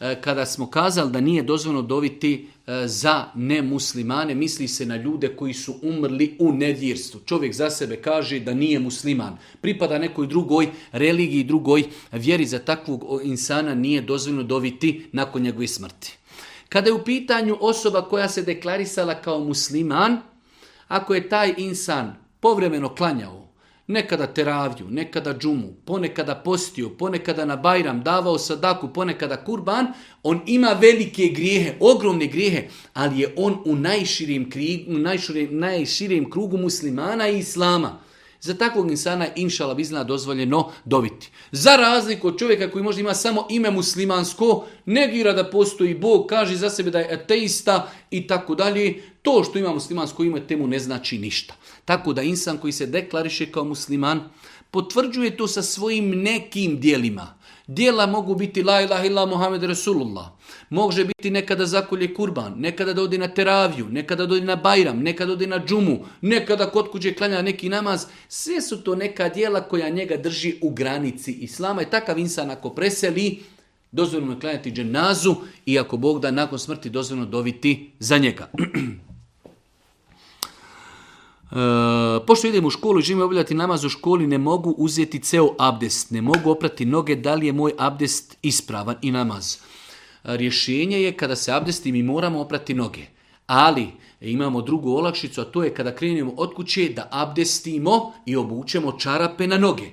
E, kada smo kazali da nije dozvoljno doviti e, za nemuslimane, misli se na ljude koji su umrli u nedjirstvu. Čovjek za sebe kaže da nije musliman. Pripada nekoj drugoj religiji, drugoj vjeri za takvog insana nije dozvoljno doviti nakon njegove smrti. Kada je u pitanju osoba koja se deklarisala kao musliman, ako je taj insan povremeno klanjao, Nekada teravju, nekada džumu, ponekada postio, ponekada na bajram, davao sadaku, ponekada kurban, on ima velike grijehe, ogromne grijehe, ali je on u najširijem, najširijem, krugu muslimana i islama. Za takvog insana inšala bizna dozvoljeno dobiti. Za razliku od čovjeka koji možda ima samo ime muslimansko, negira da postoji Bog, kaže za sebe da je ateista i tako dalje, to što ima muslimansko ime, temu ne znači ništa. Tako da insan koji se deklariše kao musliman, potvrđuje to sa svojim nekim dijelima. Dijela mogu biti la ilaha illa Muhammed Rasulullah. Može biti nekada zakolje kurban, nekada da odi na teraviju, nekada da odi na bajram, nekada odi na džumu, nekada kod kuće klanja neki namaz. Sve su to neka dijela koja njega drži u granici islama. I takav insan ako preseli, dozvoljeno je klanjati dženazu i ako Bog da nakon smrti dozvoljeno doviti za njega. E, pošto idem u školu i želim obavljati namaz u školi, ne mogu uzeti ceo abdest, ne mogu oprati noge, da li je moj abdest ispravan i namaz. Rješenje je kada se abdesti i moramo oprati noge, ali imamo drugu olakšicu, a to je kada krenemo od kuće da abdestimo i obučemo čarape na noge.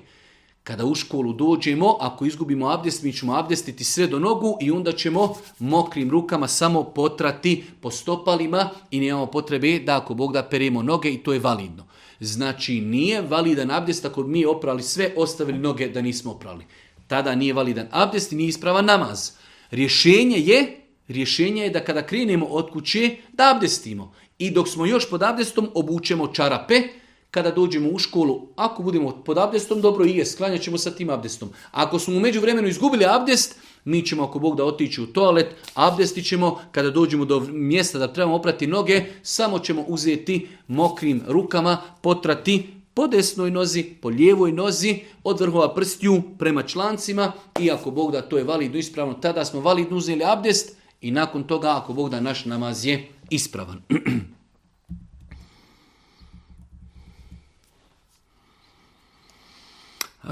Kada u školu dođemo, ako izgubimo abdest, mi ćemo abdestiti sve do nogu i onda ćemo mokrim rukama samo potrati po stopalima i nemamo potrebe da ako Bog da peremo noge i to je validno. Znači nije validan abdest ako mi oprali sve, ostavili noge da nismo oprali. Tada nije validan abdest i nije ispravan namaz. Rješenje je, rješenje je da kada krenemo od kuće da abdestimo. I dok smo još pod abdestom obučemo čarape, kada dođemo u školu, ako budemo pod abdestom, dobro i je, sklanjat ćemo sa tim abdestom. Ako smo u međuvremenu izgubili abdest, mi ćemo ako Bog da otići u toalet, abdestit ćemo, kada dođemo do mjesta da trebamo oprati noge, samo ćemo uzeti mokrim rukama, potrati po desnoj nozi, po lijevoj nozi, od vrhova prstiju prema člancima i ako Bog da to je validno ispravno, tada smo validno uzeli abdest i nakon toga ako Bog da naš namaz je ispravan. E,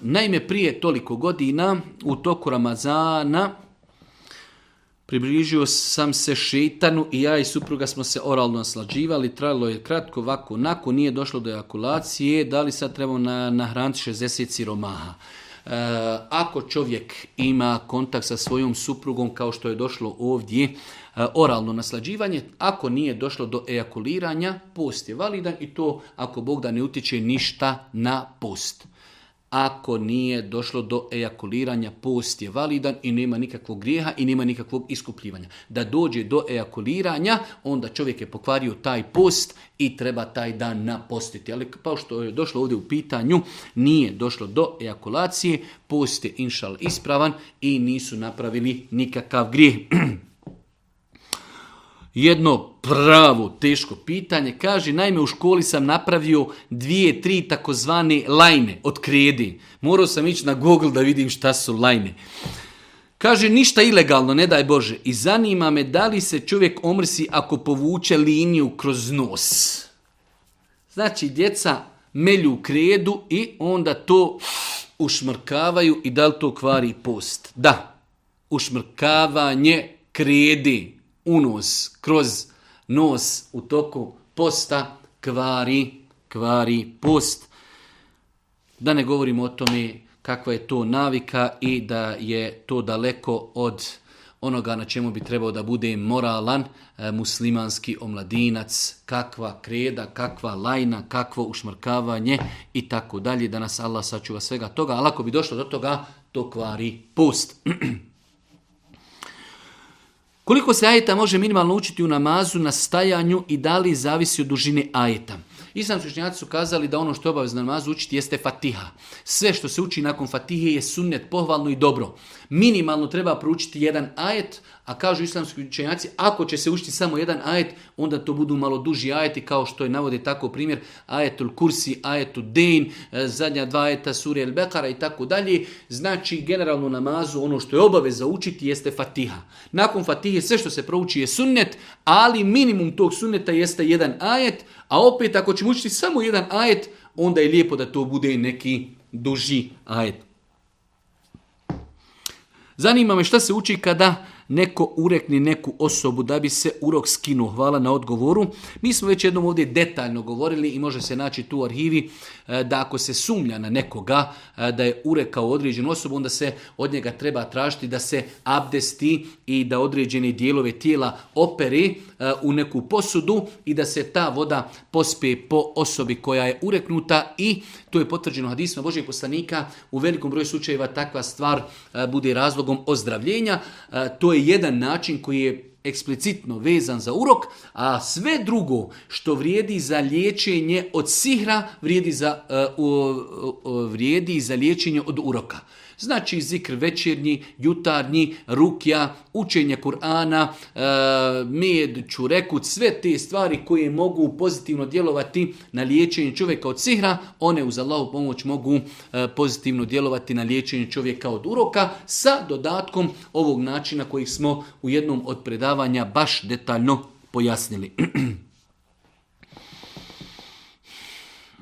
naime, prije toliko godina u toku Ramazana približio sam se šetanu i ja i supruga smo se oralno naslađivali, trajalo je kratko ovako, onako, nije došlo do ejakulacije, da li sad trebamo na, nahraniti 60 siromaha. E, ako čovjek ima kontakt sa svojom suprugom kao što je došlo ovdje, E, oralno naslađivanje, ako nije došlo do ejakuliranja, post je validan i to ako Bog da ne utječe ništa na post. Ako nije došlo do ejakuliranja, post je validan i nema nikakvog grijeha i nema nikakvog iskupljivanja. Da dođe do ejakuliranja, onda čovjek je pokvario taj post i treba taj dan napostiti. Ali kao što je došlo ovdje u pitanju, nije došlo do ejakulacije, post je inšal ispravan i nisu napravili nikakav grijeh. jedno pravo teško pitanje. Kaže, naime u školi sam napravio dvije, tri takozvane lajne od kredi. Morao sam ići na Google da vidim šta su lajne. Kaže, ništa ilegalno, ne daj Bože. I zanima me da li se čovjek omrsi ako povuče liniju kroz nos. Znači, djeca melju kredu i onda to ušmrkavaju i da li to kvari post? Da, ušmrkavanje kredi unos, kroz nos u toku posta kvari, kvari post. Da ne govorimo o tome kakva je to navika i da je to daleko od onoga na čemu bi trebao da bude moralan e, muslimanski omladinac, kakva kreda, kakva lajna, kakvo ušmrkavanje i tako dalje, da nas Allah sačuva svega toga, ali ako bi došlo do toga, to kvari post. Koliko se ajeta može minimalno učiti u namazu na stajanju i da li zavisi od dužine ajeta? Islamski učenjaci su kazali da ono što je obavezno namaz učiti jeste fatiha. Sve što se uči nakon fatihe je sunnet, pohvalno i dobro. Minimalno treba proučiti jedan ajet, a kažu islamski učenjaci, ako će se učiti samo jedan ajet, onda to budu malo duži ajeti, kao što je navode tako primjer ajetul kursi, ajetul dejn, e, zadnja dva ajeta suri el bekara i tako dalje. Znači, generalno namazu ono što je obaveza učiti jeste fatiha. Nakon fatihe sve što se prouči je sunnet, ali minimum tog sunneta jeste jedan ajet, a opet ako ćemo učiti samo jedan ajet, onda je lijepo da to bude neki duži ajet. Zanima me šta se uči kada neko urekne neku osobu da bi se urok skinuo. Hvala na odgovoru. Mi smo već jednom ovdje detaljno govorili i može se naći tu u arhivi e, da ako se sumlja na nekoga e, da je urekao određenu osobu, onda se od njega treba tražiti da se abdesti i da određene dijelove tijela operi u neku posudu i da se ta voda pospije po osobi koja je ureknuta i to je potvrđeno hadisma Božeg poslanika u velikom broju slučajeva takva stvar e, bude razlogom ozdravljenja. E, to je jedan način koji je eksplicitno vezan za urok, a sve drugo što vrijedi za liječenje od sihra vrijedi za, e, vrijedi za liječenje od uroka. Znači zikr večernji, jutarnji, rukja, učenje Kur'ana, e, med, čurekut, sve te stvari koje mogu pozitivno djelovati na liječenje čovjeka od sihra, one uz Allahu pomoć mogu e, pozitivno djelovati na liječenje čovjeka od uroka sa dodatkom ovog načina koji smo u jednom od predavanja baš detaljno pojasnili.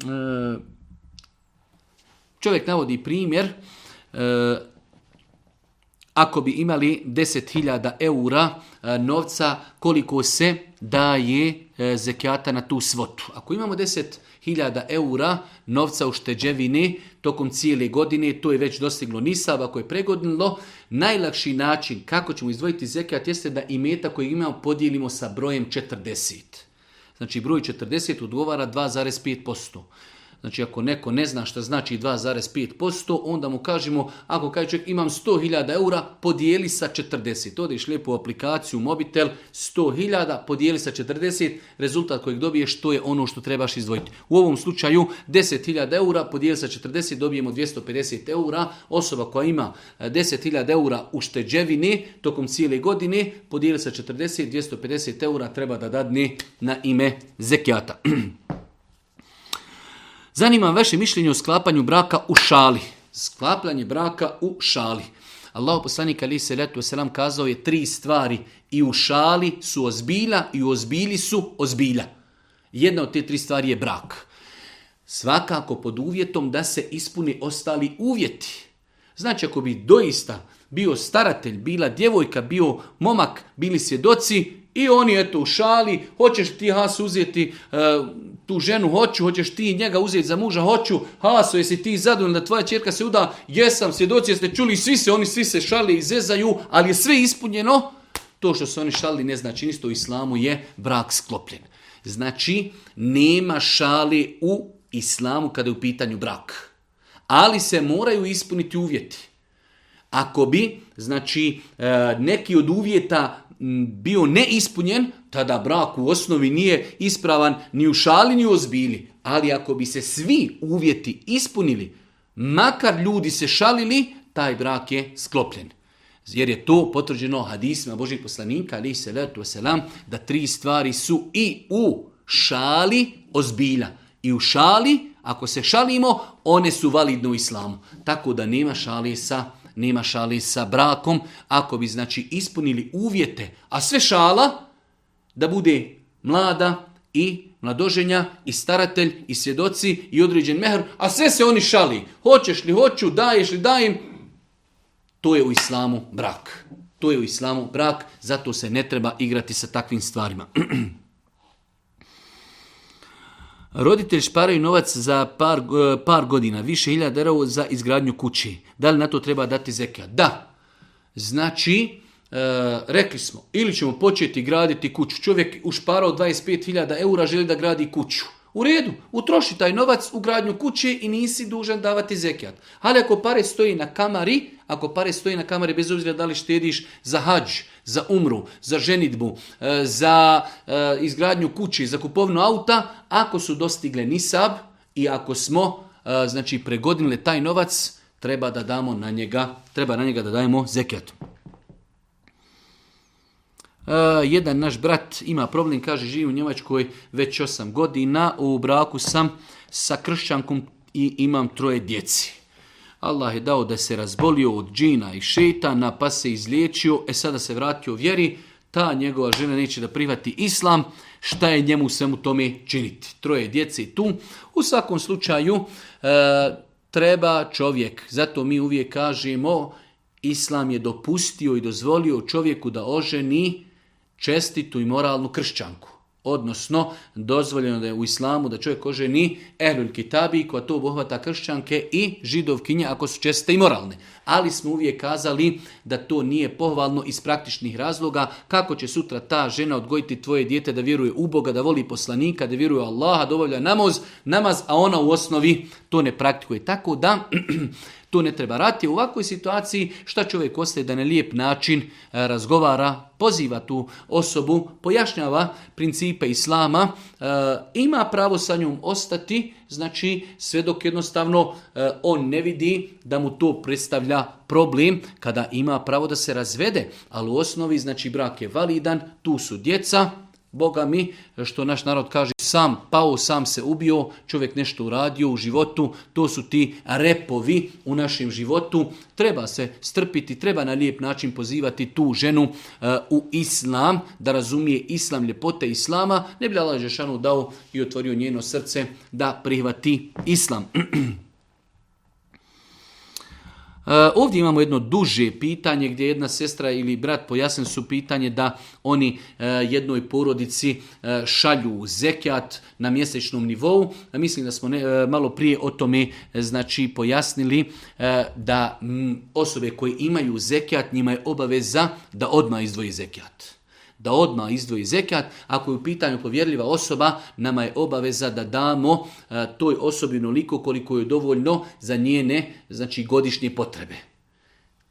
E, čovjek navodi primjer E, ako bi imali 10.000 eura e, novca koliko se daje e, zekijata na tu svotu. Ako imamo 10.000 eura novca u šteđevini tokom cijele godine, to je već dostiglo nisava koje je pregodnilo, najlakši način kako ćemo izdvojiti zekijat jeste da imeta koji imamo podijelimo sa brojem 40. Znači broj 40 odgovara 2,5%. Znači ako neko ne zna što znači 2,5%, onda mu kažemo, ako kaže čovjek imam 100.000 eura, podijeli sa 40. Odeš lijepo u aplikaciju, mobitel, 100.000, podijeli sa 40, rezultat kojeg dobiješ to je ono što trebaš izdvojiti. U ovom slučaju 10.000 eura, podijeli sa 40, dobijemo 250 eura. Osoba koja ima 10.000 e, eura u šteđevini tokom cijele godine, podijeli sa 40, 250 eura treba da dadne na ime zekijata. Zanima vaše mišljenje o sklapanju braka u šali. Sklapanje braka u šali. Allah poslanik ali se letu selam kazao je tri stvari i u šali su ozbilja i u su ozbilja. Jedna od te tri stvari je brak. Svakako pod uvjetom da se ispuni ostali uvjeti. Znači ako bi doista bio staratelj, bila djevojka, bio momak, bili svjedoci, i oni eto u šali, hoćeš ti has uzeti e, tu ženu, hoću, hoćeš ti njega uzeti za muža, hoću, Haso, jesi ti zadovoljan da tvoja čerka se uda, jesam, svjedoci jeste čuli, svi se, oni svi se šali i zezaju, ali je sve ispunjeno. To što se oni šali ne znači isto u islamu je brak sklopljen. Znači, nema šali u islamu kada je u pitanju brak. Ali se moraju ispuniti uvjeti. Ako bi, znači, e, neki od uvjeta bio neispunjen, tada brak u osnovi nije ispravan ni u šali ni u ozbilji. Ali ako bi se svi uvjeti ispunili, makar ljudi se šalili, taj brak je sklopljen. Jer je to potvrđeno hadisima Božih poslanika, ali se letu selam, da tri stvari su i u šali ozbilja. I u šali, ako se šalimo, one su validne u islamu. Tako da nema šali sa nema šali sa brakom, ako bi znači ispunili uvjete, a sve šala, da bude mlada i mladoženja i staratelj i svjedoci i određen mehr, a sve se oni šali. Hoćeš li hoću, daješ li dajem, to je u islamu brak. To je u islamu brak, zato se ne treba igrati sa takvim stvarima. Roditelji šparaju novac za par, e, par godina, više hiljada eurova za izgradnju kuće. Da li na to treba dati zekija? Da. Znači, e, rekli smo, ili ćemo početi graditi kuću. Čovjek ušparao 25.000 eura, želi da gradi kuću. U redu, utroši taj novac u gradnju kuće i nisi dužan davati zekijat. Ali ako pare stoji na kamari, ako pare stoji na kamari bez obzira da li štediš za hadž za umru, za ženidbu, e, za e, izgradnju kući, za kupovnu auta, ako su dostigle nisab i ako smo e, znači pregodinile taj novac, treba da damo na njega, treba na njega da dajemo zekijat. jedan naš brat ima problem, kaže živi u Njemačkoj već 8 godina, u braku sam sa kršćankom i imam troje djeci. Allah je dao da se razbolio od džina i šetana, pa se izliječio, e sada se vratio vjeri, ta njegova žena neće da prihvati islam, šta je njemu svemu tome činiti. Troje djece i tu. U svakom slučaju e, treba čovjek, zato mi uvijek kažemo islam je dopustio i dozvolio čovjeku da oženi čestitu i moralnu kršćanku. Odnosno, dozvoljeno da je u islamu da čovjek oženi ehlul kitabi koja to obuhvata kršćanke i židovkinje ako su česte i moralne. Ali smo uvijek kazali da to nije pohvalno iz praktičnih razloga kako će sutra ta žena odgojiti tvoje dijete da vjeruje u Boga, da voli poslanika, da vjeruje u Allaha, da obavlja namaz, namaz, a ona u osnovi to ne praktikuje. Tako da To ne treba rati. U ovakvoj situaciji šta čovjek ostaje da na lijep način e, razgovara, poziva tu osobu, pojašnjava principe islama, e, ima pravo sa njom ostati, znači sve dok jednostavno e, on ne vidi da mu to predstavlja problem, kada ima pravo da se razvede, ali u osnovi znači brak je validan, tu su djeca, Boga mi, što naš narod kaže, sam pao, sam se ubio, čovjek nešto uradio u životu, to su ti repovi u našem životu. Treba se strpiti, treba na lijep način pozivati tu ženu eh, u islam, da razumije islam, ljepote islama, ne bi Allah Žešanu dao i otvorio njeno srce da prihvati islam. Eh, ovdje imamo jedno duže pitanje gdje jedna sestra ili brat pojasnili su pitanje da oni eh, jednoj porodici eh, šalju zekjat na mjesečnom nivou. Mislim da smo malo prije o tome znači pojasnili da mm, osobe koje imaju zekjat njima je obaveza da odmah izdvoji zekjat da odmah izdvoji zekat. Ako je u pitanju povjerljiva osoba, nama je obaveza da damo eh, toj osobi onoliko koliko je dovoljno za njene znači, godišnje potrebe.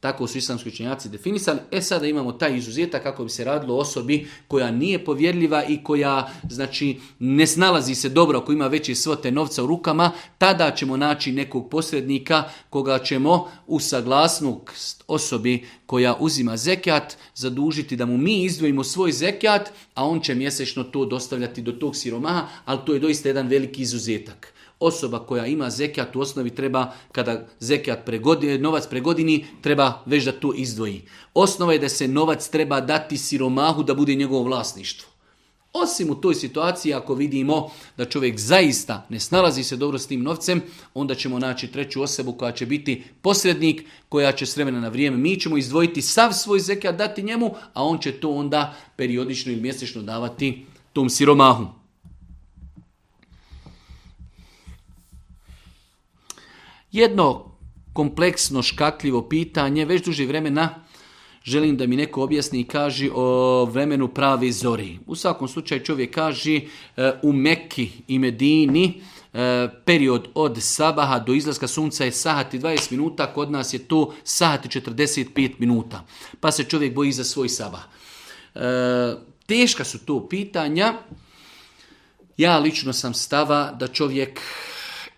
Tako su islamski učenjaci definisali. E sada imamo taj izuzetak kako bi se radilo osobi koja nije povjerljiva i koja znači ne snalazi se dobro ako ima veće svote novca u rukama, tada ćemo naći nekog posrednika koga ćemo u saglasnost osobi koja uzima zekat zadužiti da mu mi izdvojimo svoj zekat, a on će mjesečno to dostavljati do tog siromaha, ali to je doista jedan veliki izuzetak. Osoba koja ima zekijat u osnovi treba, kada zekijat pregodi, novac pregodini, treba već da to izdvoji. Osnova je da se novac treba dati siromahu da bude njegovo vlasništvo. Osim u toj situaciji ako vidimo da čovjek zaista ne snalazi se dobro s tim novcem, onda ćemo naći treću osobu koja će biti posrednik, koja će s vremena na vrijeme, mi ćemo izdvojiti sav svoj zekijat, dati njemu, a on će to onda periodično ili mjesečno davati tom siromahu. jedno kompleksno škakljivo pitanje, već duže vremena želim da mi neko objasni i kaže o vremenu pravi zori. U svakom slučaju čovjek kaži e, u Mekki i Medini e, period od sabaha do izlaska sunca je sahati 20 minuta, kod nas je to sahati 45 minuta. Pa se čovjek boji za svoj sabah. E, teška su to pitanja. Ja lično sam stava da čovjek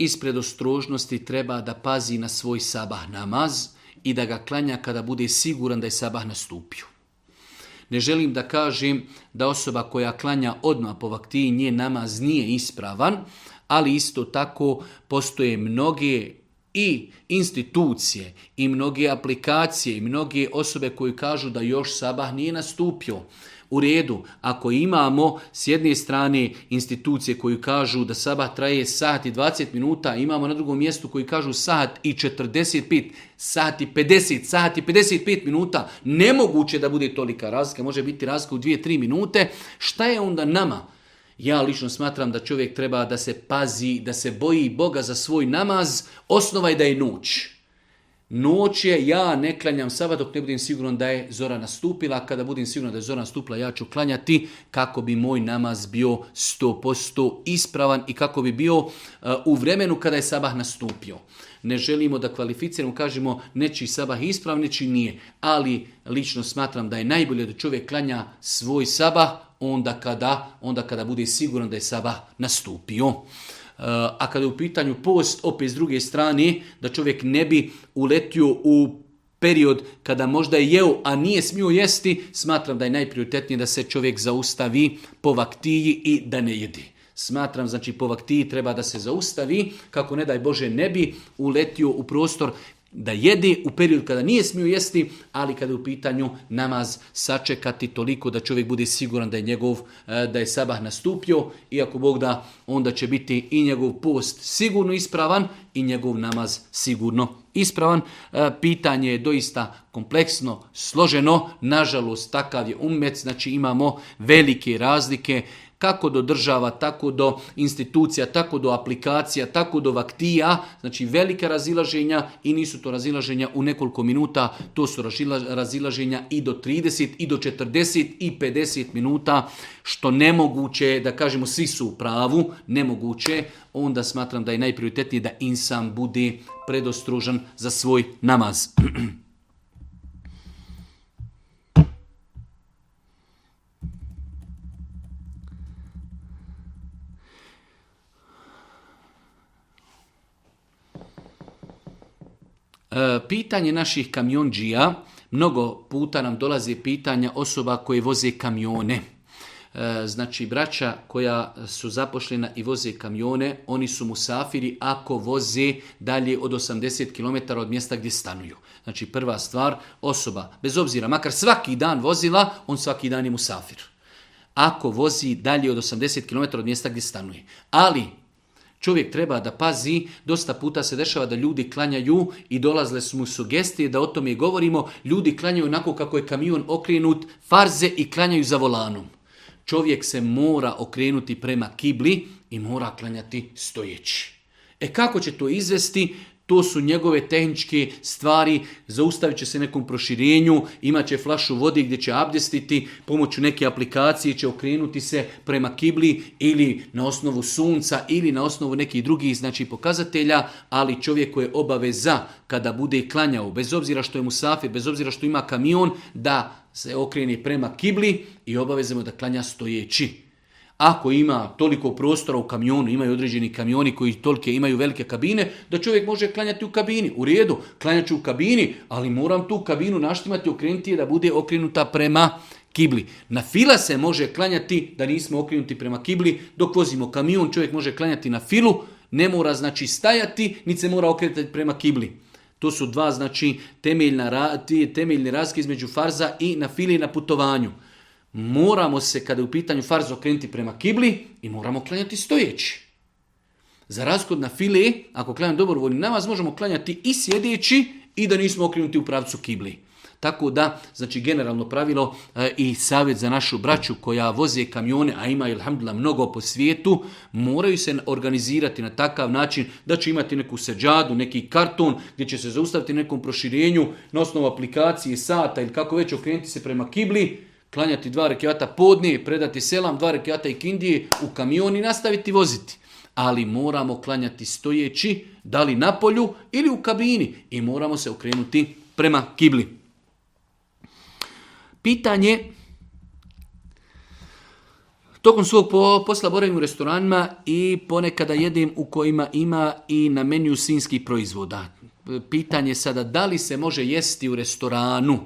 ispred ostrožnosti treba da pazi na svoj sabah namaz i da ga klanja kada bude siguran da je sabah nastupio. Ne želim da kažem da osoba koja klanja odmah po vaktiji nje namaz nije ispravan, ali isto tako postoje mnoge i institucije i mnoge aplikacije i mnoge osobe koji kažu da još sabah nije nastupio. U redu, ako imamo s jedne strane institucije koji kažu da sabah traje sat i 20 minuta, imamo na drugom mjestu koji kažu sat i 45, sat i 50, sat i 55 minuta, nemoguće da bude tolika razlika, može biti razlika u 2-3 minute, šta je onda nama? Ja lično smatram da čovjek treba da se pazi, da se boji Boga za svoj namaz, osnova je da je noć. Noć je, ja ne klanjam saba dok ne budem siguran da je zora nastupila. kada budem siguran da je zora nastupila, ja ću klanjati kako bi moj namaz bio 100% ispravan i kako bi bio eh, u vremenu kada je sabah nastupio. Ne želimo da kvalificiramo, kažemo neći sabah isprav, ispravan, nije. Ali lično smatram da je najbolje da čovjek klanja svoj sabah onda kada, onda kada bude siguran da je sabah nastupio. Eh, a kada je u pitanju post, opet s druge strane, da čovjek ne bi uletio u period kada možda je jeo, a nije smio jesti, smatram da je najprioritetnije da se čovjek zaustavi po vaktiji i da ne jedi. Smatram, znači po vaktiji treba da se zaustavi, kako ne daj Bože ne bi uletio u prostor da jedi u period kada nije smio jesti, ali kada je u pitanju namaz sačekati toliko da čovjek bude siguran da je njegov, e, da je sabah nastupio, iako Bog da, onda će biti i njegov post sigurno ispravan i njegov namaz sigurno ispravan. E, pitanje je doista kompleksno, složeno, nažalost takav je umet, znači imamo velike razlike, kako do država, tako do institucija, tako do aplikacija, tako do vaktija, znači velika razilaženja i nisu to razilaženja u nekoliko minuta, to su razilaženja i do 30 i do 40 i 50 minuta, što nemoguće je da kažemo svi su u pravu, nemoguće, onda smatram da je najprioritetnije da insan bude predostružan za svoj namaz. E, pitanje naših kamionđija, mnogo puta nam dolaze pitanja osoba koje voze kamione. E, znači, braća koja su zapošljena i voze kamione, oni su musafiri ako voze dalje od 80 km od mjesta gdje stanuju. Znači, prva stvar, osoba, bez obzira, makar svaki dan vozila, on svaki dan je musafir ako vozi dalje od 80 km od mjesta gdje stanuje. Ali Čovjek treba da pazi, dosta puta se dešava da ljudi klanjaju i dolazle su mu sugestije da o tome i govorimo, ljudi klanjaju onako kako je kamion okrenut, farze i klanjaju za volanom. Čovjek se mora okrenuti prema kibli i mora klanjati stojeći. E kako će to izvesti? to su njegove tehničke stvari, zaustavit će se nekom proširenju, imat će flašu vode gdje će abdestiti, pomoću neke aplikacije će okrenuti se prema kibli ili na osnovu sunca ili na osnovu nekih drugih znači pokazatelja, ali čovjeku je obaveza kada bude klanjao, bez obzira što je musafir, bez obzira što ima kamion, da se okreni prema kibli i obavezamo da klanja stojeći ako ima toliko prostora u kamionu, imaju određeni kamioni koji tolike imaju velike kabine, da čovjek može klanjati u kabini. U redu, klanjat ću u kabini, ali moram tu kabinu naštimati, okrenuti je da bude okrenuta prema kibli. Na fila se može klanjati da nismo okrenuti prema kibli, dok vozimo kamion čovjek može klanjati na filu, ne mora znači stajati, niti se mora okretati prema kibli. To su dva znači temeljna, temeljni razlike između farza i na fili na putovanju moramo se, kada je u pitanju farz, okrenuti prema kibli i moramo klanjati stojeći. Za raskod na file, ako klanjam dobrovoljni namaz, možemo klanjati i sjedeći i da nismo okrenuti u pravcu kibli. Tako da, znači generalno pravilo e, i savjet za našu braću koja voze kamione, a ima ilhamdulillah mnogo po svijetu, moraju se organizirati na takav način da će imati neku seđadu, neki karton gdje će se zaustaviti nekom proširenju na osnovu aplikacije, sata ili kako već okrenuti se prema kibli, klanjati dva rekiata podnije, predati selam, dva rekiata i kindije u kamion i nastaviti voziti. Ali moramo klanjati stojeći, da li na polju ili u kabini i moramo se okrenuti prema kibli. Pitanje Tokom svog posla boravim u restoranima i ponekada jedem u kojima ima i na menju sinskih proizvoda. Pitanje sada da li se može jesti u restoranu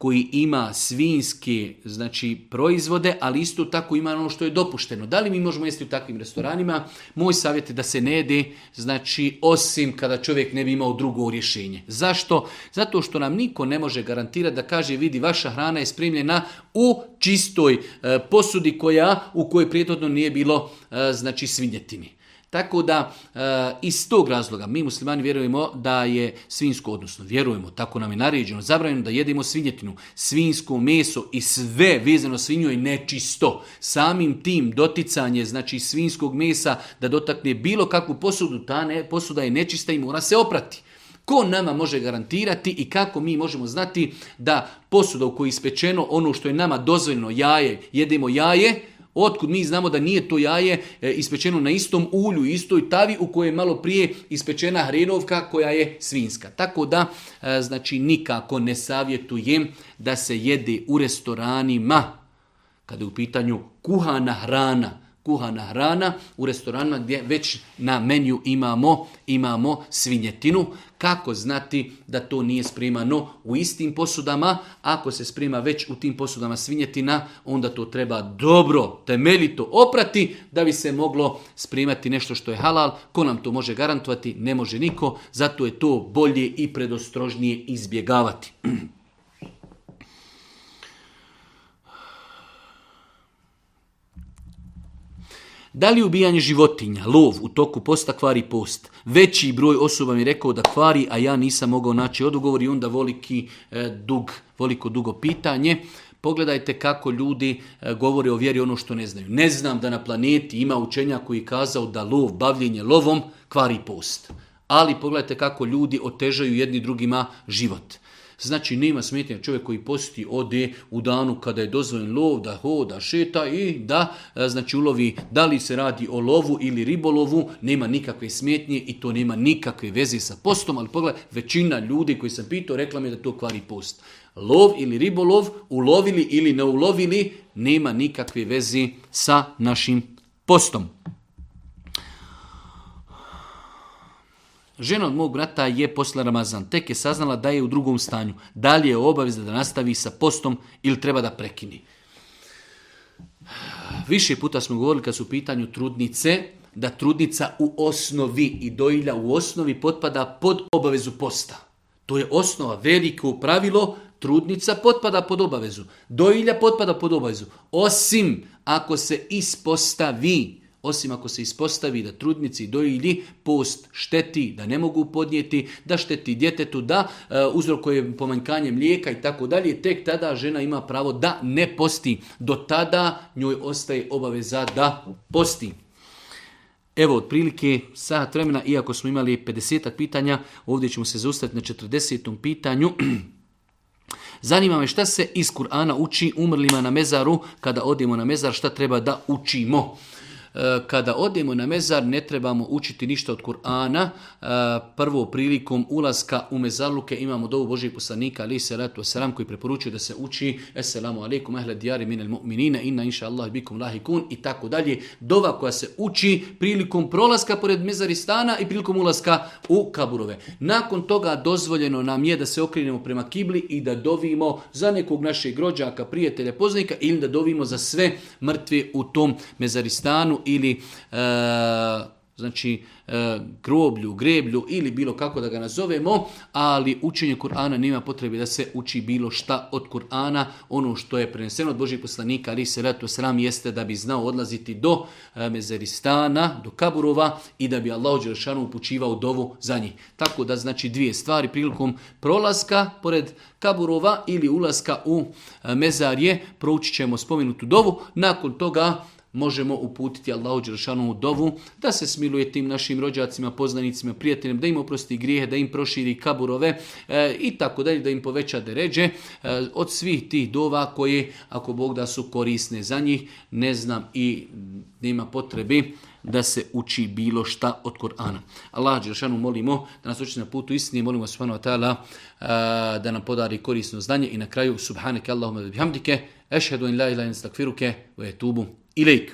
koji ima svinski znači, proizvode, ali isto tako ima ono što je dopušteno. Da li mi možemo jesti u takvim restoranima? Moj savjet je da se ne jede, znači, osim kada čovjek ne bi imao drugo rješenje. Zašto? Zato što nam niko ne može garantirati da kaže, vidi, vaša hrana je spremljena u čistoj e, posudi koja, u kojoj prijetodno nije bilo e, znači, svinjetini. Tako da e, iz tog razloga mi muslimani vjerujemo da je svinsko, odnosno vjerujemo, tako nam je naređeno, zabranjeno da jedemo svinjetinu, svinsko meso i sve vezano je nečisto. Samim tim doticanje znači svinskog mesa da dotakne bilo kakvu posudu, ta ne, posuda je nečista i mora se oprati. Ko nama može garantirati i kako mi možemo znati da posuda u kojoj je ispečeno ono što je nama dozvoljeno jaje, jedemo jaje, Otkud mi znamo da nije to jaje e, ispečeno na istom ulju, istoj tavi u kojoj je malo prije ispečena hrenovka koja je svinska. Tako da, e, znači, nikako ne savjetujem da se jede u restoranima, kada je u pitanju kuhana hrana, kuhana hrana u restoranima gdje već na menju imamo, imamo svinjetinu. Kako znati da to nije spremano u istim posudama? Ako se sprema već u tim posudama svinjetina, onda to treba dobro, temeljito oprati da bi se moglo spremati nešto što je halal. Ko nam to može garantovati? Ne može niko. Zato je to bolje i predostrožnije izbjegavati. Da li ubijanje životinja, lov u toku posta kvari post? Veći broj osoba mi rekao da kvari, a ja nisam mogao naći odgovor i onda voliki e, dug, voliko dugo pitanje. Pogledajte kako ljudi e, govore o vjeri ono što ne znaju. Ne znam da na planeti ima učenja koji je kazao da lov, bavljenje lovom kvari post. Ali pogledajte kako ljudi otežaju jedni drugima život. Znači nema smetnja čovjek koji posjeti ode u danu kada je dozvoljen lov, da hoda, šeta i da e, znači ulovi da li se radi o lovu ili ribolovu, nema nikakve smetnje i to nema nikakve veze sa postom, ali pogledaj, većina ljudi koji sam pitao rekla mi da to kvari post. Lov ili ribolov, ulovili ili ne ulovili, nema nikakve veze sa našim postom. žena od mog brata je posla Ramazan, tek je saznala da je u drugom stanju. Da li je obaveza da nastavi sa postom ili treba da prekini? Više puta smo govorili kad su u pitanju trudnice, da trudnica u osnovi i dojilja u osnovi potpada pod obavezu posta. To je osnova, veliko pravilo, trudnica potpada pod obavezu. Dojilja potpada pod obavezu. Osim ako se ispostavi osim ako se ispostavi da trudnici dojilji post šteti, da ne mogu podnijeti, da šteti djetetu, da e, uzrokuje pomanjkanje mlijeka i tako dalje, tek tada žena ima pravo da ne posti. Do tada njoj ostaje obaveza da posti. Evo, otprilike sat vremena, iako smo imali 50 pitanja, ovdje ćemo se zaustaviti na 40. pitanju. Zanima me šta se iz Kur'ana uči umrlima na mezaru, kada odemo na mezar, šta treba da učimo. E, kada odemo na mezar ne trebamo učiti ništa od Kur'ana. E, prvo prilikom ulaska u mezarluke imamo dovu Božijeg poslanika ali se ratu selam koji preporučuje da se uči Esselamu alaikum ahle diari minel mu'minina inna inša Allah bikum lahikun i tako dalje. Dova koja se uči prilikom prolaska pored mezaristana i prilikom ulaska u kaburove. Nakon toga dozvoljeno nam je da se okrenemo prema kibli i da dovimo za nekog našeg grođaka, prijatelja, poznika ili da dovimo za sve mrtve u tom mezaristanu ili e, znači e, groblju, greblju ili bilo kako da ga nazovemo, ali učenje Kur'ana nema potrebe da se uči bilo šta od Kur'ana. Ono što je preneseno od Božih poslanika, ali se ratu sram, jeste da bi znao odlaziti do e, Mezeristana, do Kaburova i da bi Allah Đelšanu upućivao dovu za njih. Tako da znači dvije stvari prilikom prolaska pored Kaburova ili ulaska u Mezarje, proučit ćemo spomenutu dovu, nakon toga možemo uputiti Allahu Đeršanu u dovu, da se smiluje tim našim rođacima, poznanicima, prijateljima, da im oprosti grijehe, da im proširi kaburove e, i tako dalje, da im poveća deređe e, od svih tih dova koje, ako Bog da su korisne za njih, ne znam i nema potrebi da se uči bilo šta od Korana. Allah Đeršanu molimo da nas uči na putu istinije, molimo subhanahu Teala e, da nam podari korisno znanje i na kraju subhaneke Allahumma bihamdike, ešhedu in la ilaha in etubu Ilek.